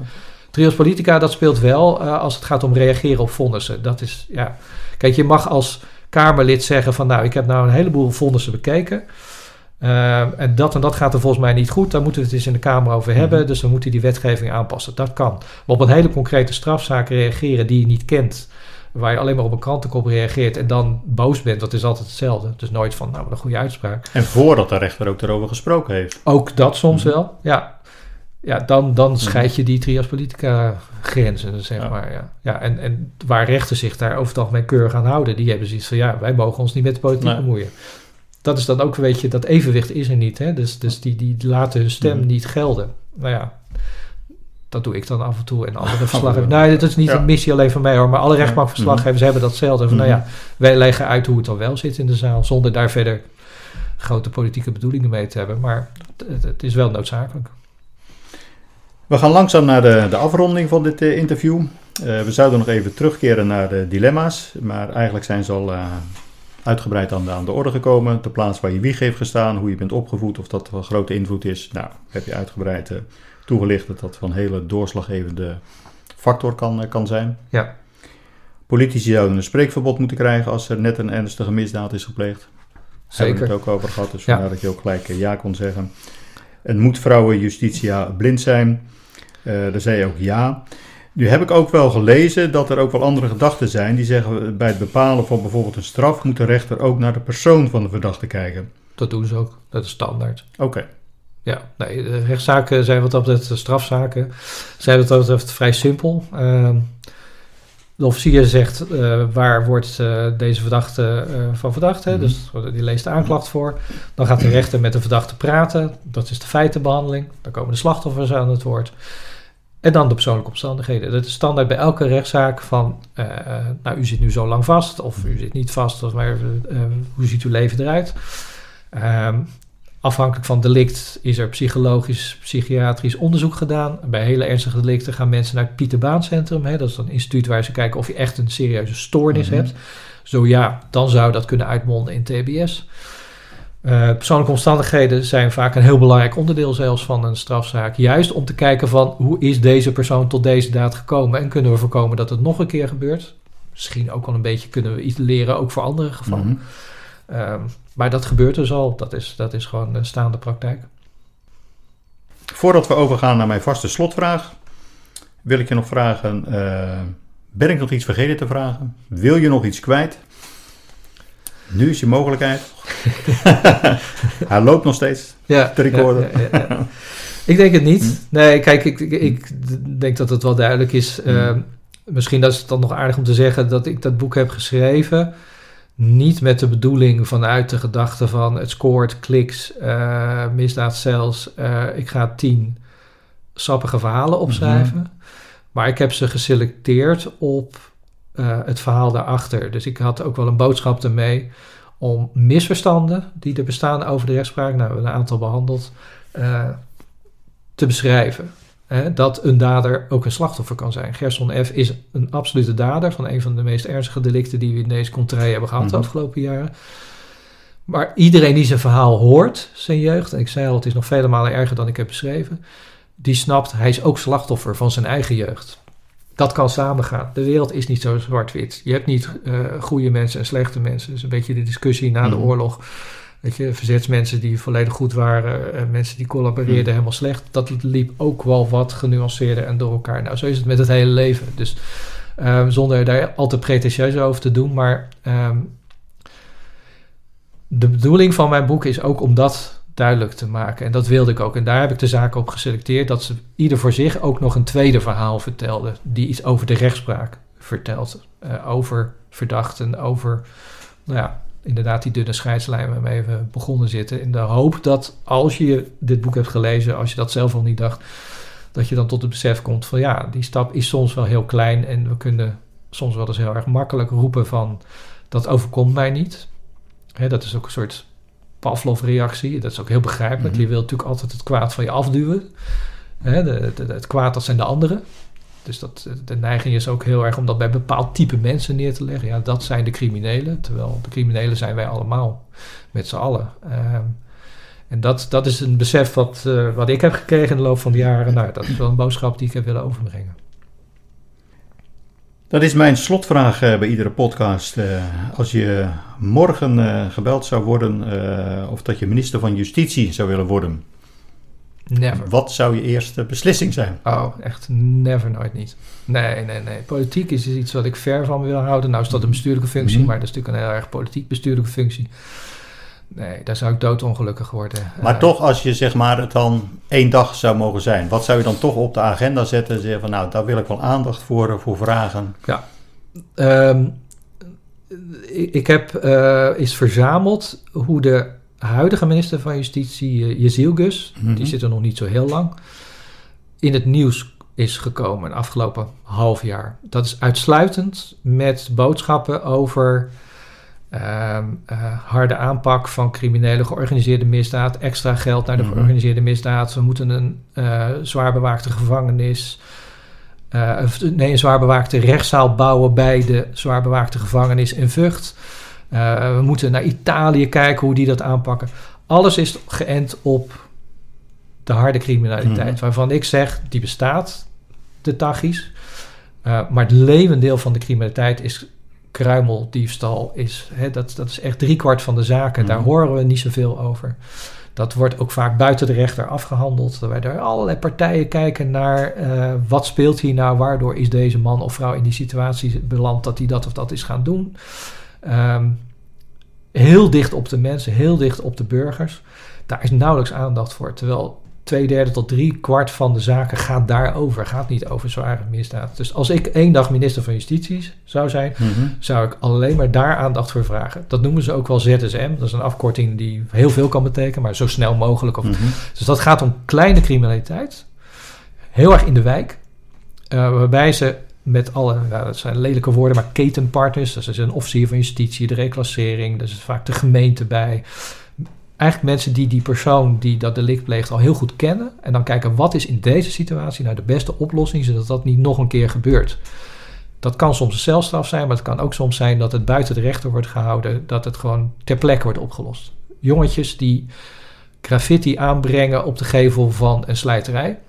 Trios Politica, dat speelt wel eh, als het gaat om reageren op vonnissen. Dat is, ja... Kijk, je mag als Kamerlid zeggen van... nou, ik heb nou een heleboel vonnissen bekeken... eh, en dat en dat gaat er volgens mij niet goed. Daar moeten we het eens in de Kamer over hebben. Mhm. Dus we moeten die wetgeving aanpassen. Dat kan. Maar op een hele concrete strafzaak reageren die je niet kent... waar je alleen maar op een krantenkop reageert... en dan boos bent, dat is altijd hetzelfde. Dus nooit van, nou, wat een goede uitspraak. En voordat de rechter ook erover gesproken heeft. Ook dat soms Mhm. wel, ja. Ja, dan, dan scheid je die trias politica grenzen, zeg Ja. maar. Ja. Ja, en, en waar rechten zich daar over het algemeen keurig aan houden... die hebben zoiets van, ja, wij mogen ons niet met de politiek Nee. bemoeien. Dat is dan ook, weet je, dat evenwicht is er niet. Hè? Dus, dus die, die laten hun stem Mhm. niet gelden. Nou ja, dat doe ik dan af en toe. En andere (laughs) verslaggevers... Nee, dat is niet Ja. een missie alleen van mij hoor. Maar alle rechtbankverslaggevers hebben datzelfde. Van, nou ja, Mhm. wij leggen uit hoe het dan wel zit in de zaal... zonder daar verder grote politieke bedoelingen mee te hebben. Maar het, het is wel noodzakelijk. We gaan langzaam naar de, de afronding van dit eh, interview. Eh, we zouden nog even terugkeren naar de dilemma's. Maar eigenlijk zijn ze al eh, uitgebreid aan de, aan de orde gekomen. De plaats waar je wieg heeft gestaan, hoe je bent opgevoed, of dat van grote invloed is. Nou, heb je uitgebreid toegelicht dat dat van hele doorslaggevende factor kan, kan zijn. Ja. Politici zouden een spreekverbod moeten krijgen als er net een ernstige misdaad is gepleegd. Hebben we Zeker. het ook over gehad, dus Ja. vandaar dat je ook gelijk ja kon zeggen. En moet vrouwen justitia blind zijn? Eh daar zei je ook ja. Nu heb ik ook wel gelezen dat er ook wel andere gedachten zijn. Die zeggen eh, bij het bepalen van bijvoorbeeld een straf moet de rechter ook naar de persoon van de verdachte kijken. Dat doen ze ook. Dat is standaard. Oké, Ja, nee, de rechtszaken zijn wat dat betreft, strafzaken, zijn wat dat betreft vrij simpel. Ehm, de officier zegt eh, waar wordt deze verdachte van verdacht. Hè? Mhm. Dus die leest de aanklacht voor. Dan gaat de rechter met de verdachte praten. Dat is de feitenbehandeling. Dan komen de slachtoffers aan het woord. En dan de persoonlijke omstandigheden. Dat is standaard bij elke rechtszaak van... eh, nou, u zit nu zo lang vast. Of u zit niet vast. Of maar, eh, hoe ziet uw leven eruit? Ehm, afhankelijk van delict is er psychologisch, psychiatrisch onderzoek gedaan. Bij hele ernstige delicten gaan mensen naar het Pieter Baan Centrum. Hè, dat is een instituut waar ze kijken of je echt een serieuze stoornis Mhm. hebt. Zo ja, dan zou dat kunnen uitmonden in TBS. Eh, persoonlijke omstandigheden zijn vaak een heel belangrijk onderdeel zelfs van een strafzaak. Juist om te kijken van hoe is deze persoon tot deze daad gekomen en kunnen we voorkomen dat het nog een keer gebeurt. Misschien ook wel een beetje kunnen we iets leren ook voor andere gevallen. Mhm. Ehm, maar dat gebeurt dus al. Dat is, dat is gewoon een staande praktijk. Voordat we overgaan naar mijn vaste slotvraag, wil ik je nog vragen: eh, ben ik nog iets vergeten te vragen? Wil je nog iets kwijt? Nu is je mogelijkheid. (laughs) Hij loopt nog steeds. Ja, te recorden. ja. Ik denk het niet. Nee, kijk, ik, ik, ik denk dat het wel duidelijk is. Ehm, misschien dat is het dan nog aardig om te zeggen dat ik dat boek heb geschreven. Niet met de bedoeling vanuit de gedachte van het scoort, kliks, eh misdaad zelfs. eh, ik ga tien sappige verhalen opschrijven. Maar ik heb ze geselecteerd op eh, het verhaal daarachter. Dus ik had ook wel een boodschap ermee om misverstanden die er bestaan over de rechtspraak, nou, we hebben een aantal behandeld, eh, te beschrijven. Hè, dat een dader ook een slachtoffer kan zijn. Gerson F. is een absolute dader van een van de meest ernstige delicten die we in deze contrée hebben gehad de Mhm. afgelopen jaren. Maar iedereen die zijn verhaal hoort, zijn jeugd, en ik zei al, het is nog vele malen erger dan ik heb beschreven, die snapt, hij is ook slachtoffer van zijn eigen jeugd. Dat kan samengaan. De wereld is niet zo zwart-wit. Je hebt niet eh, goede mensen en slechte mensen. Dat is een beetje de discussie na de Mhm. oorlog. Weet je, verzetsmensen die volledig goed waren, mensen die collaboreerden Mhm. helemaal slecht. Dat liep ook wel wat genuanceerder en door elkaar. Nou, zo is het met het hele leven. Dus ehm, zonder daar al te pretentieus over te doen. Maar ehm, de bedoeling van mijn boek is ook om dat duidelijk te maken. En dat wilde ik ook. En daar heb ik de zaken op geselecteerd. Dat ze ieder voor zich ook nog een tweede verhaal vertelden. Die iets over de rechtspraak vertelt. Eh, over verdachten, over, nou ja, inderdaad die dunne scheidslijn waarmee we begonnen zitten. In de hoop dat als je dit boek hebt gelezen, als je dat zelf al niet dacht, dat je dan tot het besef komt van ja, die stap is soms wel heel klein. En we kunnen soms wel eens heel erg makkelijk roepen van dat overkomt mij niet. Dat is ook een soort Pavlov-reactie. Dat is ook heel begrijpelijk. Mhm. Je wilt natuurlijk altijd het kwaad van je afduwen. Hè, de, de- het kwaad, dat zijn de anderen. Dus dat, de neiging is ook heel erg om dat bij bepaald type mensen neer te leggen. Ja, dat zijn de criminelen. Terwijl de criminelen zijn wij allemaal. Met z'n allen. Ehm, en dat, dat is een besef wat, eh, wat ik heb gekregen in de loop van de jaren. Nou, dat is wel een boodschap die ik heb willen overbrengen. Dat is mijn slotvraag eh, bij iedere podcast. Eh, als je morgen eh, gebeld zou worden, of dat je minister van Justitie zou willen worden, Never. wat zou je eerste beslissing zijn? Oh, echt never, nooit niet. Nee, nee, nee. Politiek is iets wat ik ver van me wil houden. Nou is dat een bestuurlijke functie, Mhm. maar dat is natuurlijk een heel erg politiek bestuurlijke functie. Nee, daar zou ik doodongelukkig worden. Maar Eh, toch, als je zeg maar het dan één dag zou mogen zijn, wat zou je dan toch op de agenda zetten? Zeggen van nou, daar wil ik wel aandacht voor, eh, voor vragen. Ehm, ik, ik heb uh, eens verzameld hoe de huidige minister van Justitie, uh, Jezilgus, Mhm. die zit er nog niet zo heel lang, in het nieuws is gekomen de afgelopen half jaar. Dat is uitsluitend met boodschappen over ehm, eh, harde aanpak van criminele georganiseerde misdaad, extra geld naar de Mhm. georganiseerde misdaad. We moeten een eh, zwaar bewaakte gevangenis, eh, nee, een zwaar bewaakte rechtszaal bouwen bij de zwaar bewaakte gevangenis in Vught. We moeten naar Italië kijken hoe die dat aanpakken. Alles is geënt op de harde criminaliteit, Mhm. waarvan ik zeg, die bestaat, de. Uh, maar het levendeel van de criminaliteit is kruimeldiefstal. Is, hè, dat, dat is echt driekwart van de zaken. Daar Mhm. horen we niet zoveel over. Dat wordt ook vaak buiten de rechter afgehandeld. Terwijl er allerlei partijen kijken naar uh, wat speelt hier nou, waardoor is deze man of vrouw in die situatie beland dat hij dat of dat is gaan doen. Um, heel dicht op de mensen, heel dicht op de burgers. Daar is nauwelijks aandacht voor. Terwijl twee derde tot drie kwart van de zaken gaat daarover. Gaat niet over zware misdaad. Dus als ik één dag minister van Justitie zou zijn, Mhm. zou ik alleen maar daar aandacht voor vragen. Dat noemen ze ook wel ZSM. Dat is een afkorting die heel veel kan betekenen, maar zo snel mogelijk. Of, Mhm. Dus dat gaat om kleine criminaliteit. Heel erg in de wijk. Uh, waarbij ze met alle, nou, dat zijn lelijke woorden, maar ketenpartners. Dus er is een officier van justitie, de reclassering. Er is vaak de gemeente bij. Eigenlijk mensen die die persoon die dat delict pleegt al heel goed kennen. En dan kijken wat is in deze situatie nou de beste oplossing, zodat dat niet nog een keer gebeurt. Dat kan soms een celstraf zijn, maar het kan ook soms zijn dat het buiten de rechter wordt gehouden. Dat het gewoon ter plekke wordt opgelost. Jongetjes die graffiti aanbrengen op de gevel van een slijterij.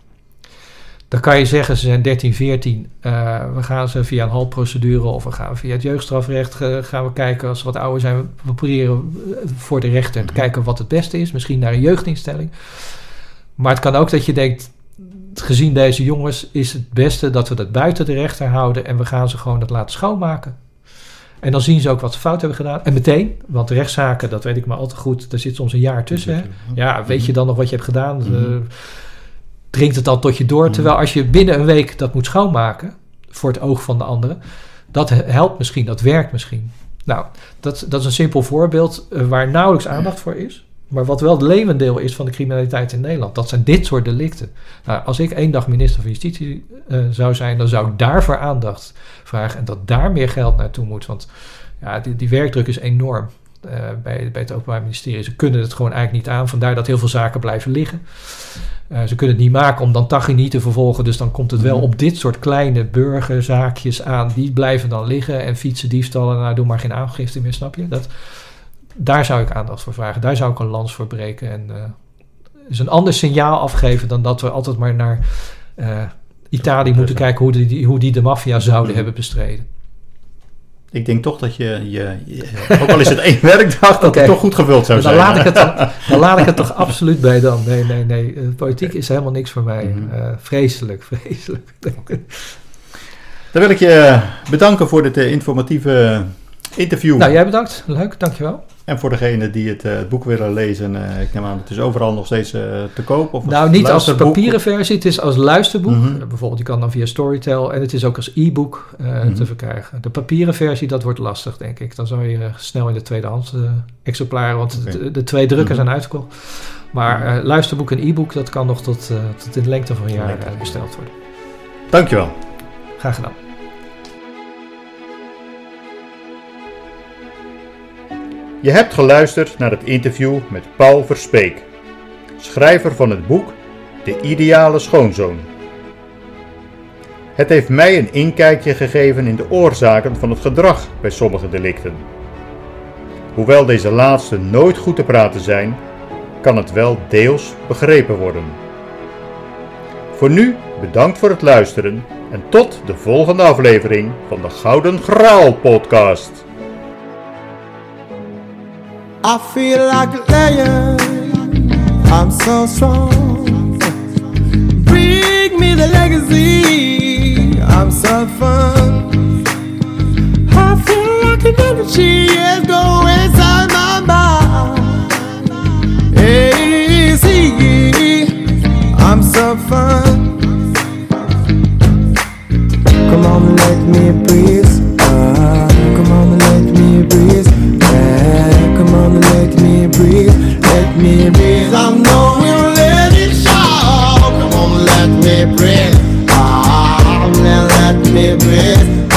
Dan kan je zeggen, ze zijn 13, 14. eh, we gaan ze via een haltprocedure of we gaan via het jeugdstrafrecht gaan we kijken als ze wat ouder zijn. We, proberen eh, voor de rechter te kijken wat het beste is. Misschien naar een jeugdinstelling. Maar het kan ook dat je denkt, gezien deze jongens is het beste dat we dat buiten de rechter houden en we gaan ze gewoon dat laten schoonmaken. En dan zien ze ook wat ze fout hebben gedaan. En meteen, want rechtszaken, dat weet ik maar al te goed, daar zit soms een jaar tussen. Hè? Ja, weet je dan nog wat je hebt gedaan? Mhm. Eh, dringt het dan tot je door? Terwijl als je binnen een week dat moet schoonmaken, voor het oog van de anderen, dat he- helpt misschien, dat werkt misschien. Nou, dat, dat is een simpel voorbeeld eh, waar nauwelijks aandacht voor is. Maar wat wel het levendeel is van de criminaliteit in Nederland, dat zijn dit soort delicten. Nou, als ik één dag minister van Justitie eh, zou zijn, dan zou ik daarvoor aandacht vragen en dat daar meer geld naartoe moet. Want ja, die, die werkdruk is enorm bij, bij het Openbaar Ministerie. Ze kunnen het gewoon eigenlijk niet aan, vandaar dat heel veel zaken blijven liggen. Eh, ze kunnen het niet maken om dan Taghi niet te vervolgen, dus dan komt het wel Mhm. op dit soort kleine burgerzaakjes aan. Die blijven dan liggen en fietsen, diefstallen, nou doe maar geen aangifte meer, snap je? Dat, daar zou ik aandacht voor vragen. Daar zou ik een lans voor breken. En eh is een ander signaal afgeven dan dat we altijd maar naar eh, Italië moeten kijken hoe die, hoe die de maffia zouden Mhm. hebben bestreden. Ik denk toch dat je, je, je- ook al is het één (laughs) werkdag, dat het toch goed gevuld zou Dan zijn. laat, ik het dan, dan laat ik het toch (laughs) absoluut bij dan. Nee, nee, nee. Eh, politiek is helemaal niks voor mij. Mhm. Eh, vreselijk, (laughs) vreselijk. Dan wil ik je bedanken voor dit eh, informatieve interview. nou, jij bedankt. Leuk, dankjewel. En voor degenen die het, eh, het boek willen lezen, eh, ik neem aan, het is overal nog steeds eh, te koop. Of Nou, niet als papieren versie, het is als luisterboek. Mhm. Bijvoorbeeld, je kan dan via Storytel. En het is ook als e-book Mhm. te verkrijgen. De papieren versie, dat wordt lastig, denk ik. Dan zou je snel in de tweedehands eh, exemplaren, want de, de twee drukken Mhm. zijn uitgekocht. Maar luisterboek en e-book, dat kan nog tot, tot in de lengte van een jaar besteld worden. Dankjewel. Graag gedaan. Je hebt geluisterd naar het interview met Paul Verspeek, schrijver van het boek De Ideale Schoonzoon. Het heeft mij een inkijkje gegeven in de oorzaken van het gedrag bij sommige delicten. Hoewel deze laatste nooit goed te praten zijn, kan het wel deels begrepen worden. Voor nu bedankt voor het luisteren en tot de volgende aflevering van de Gouden Graal podcast. I feel like a lion. I'm so strong. Bring me the legacy. I'm so fun. I feel like an energy is going inside my mind. See, I'm so fun. Come on, let me breathe. Me breathe. Ah, let me breathe.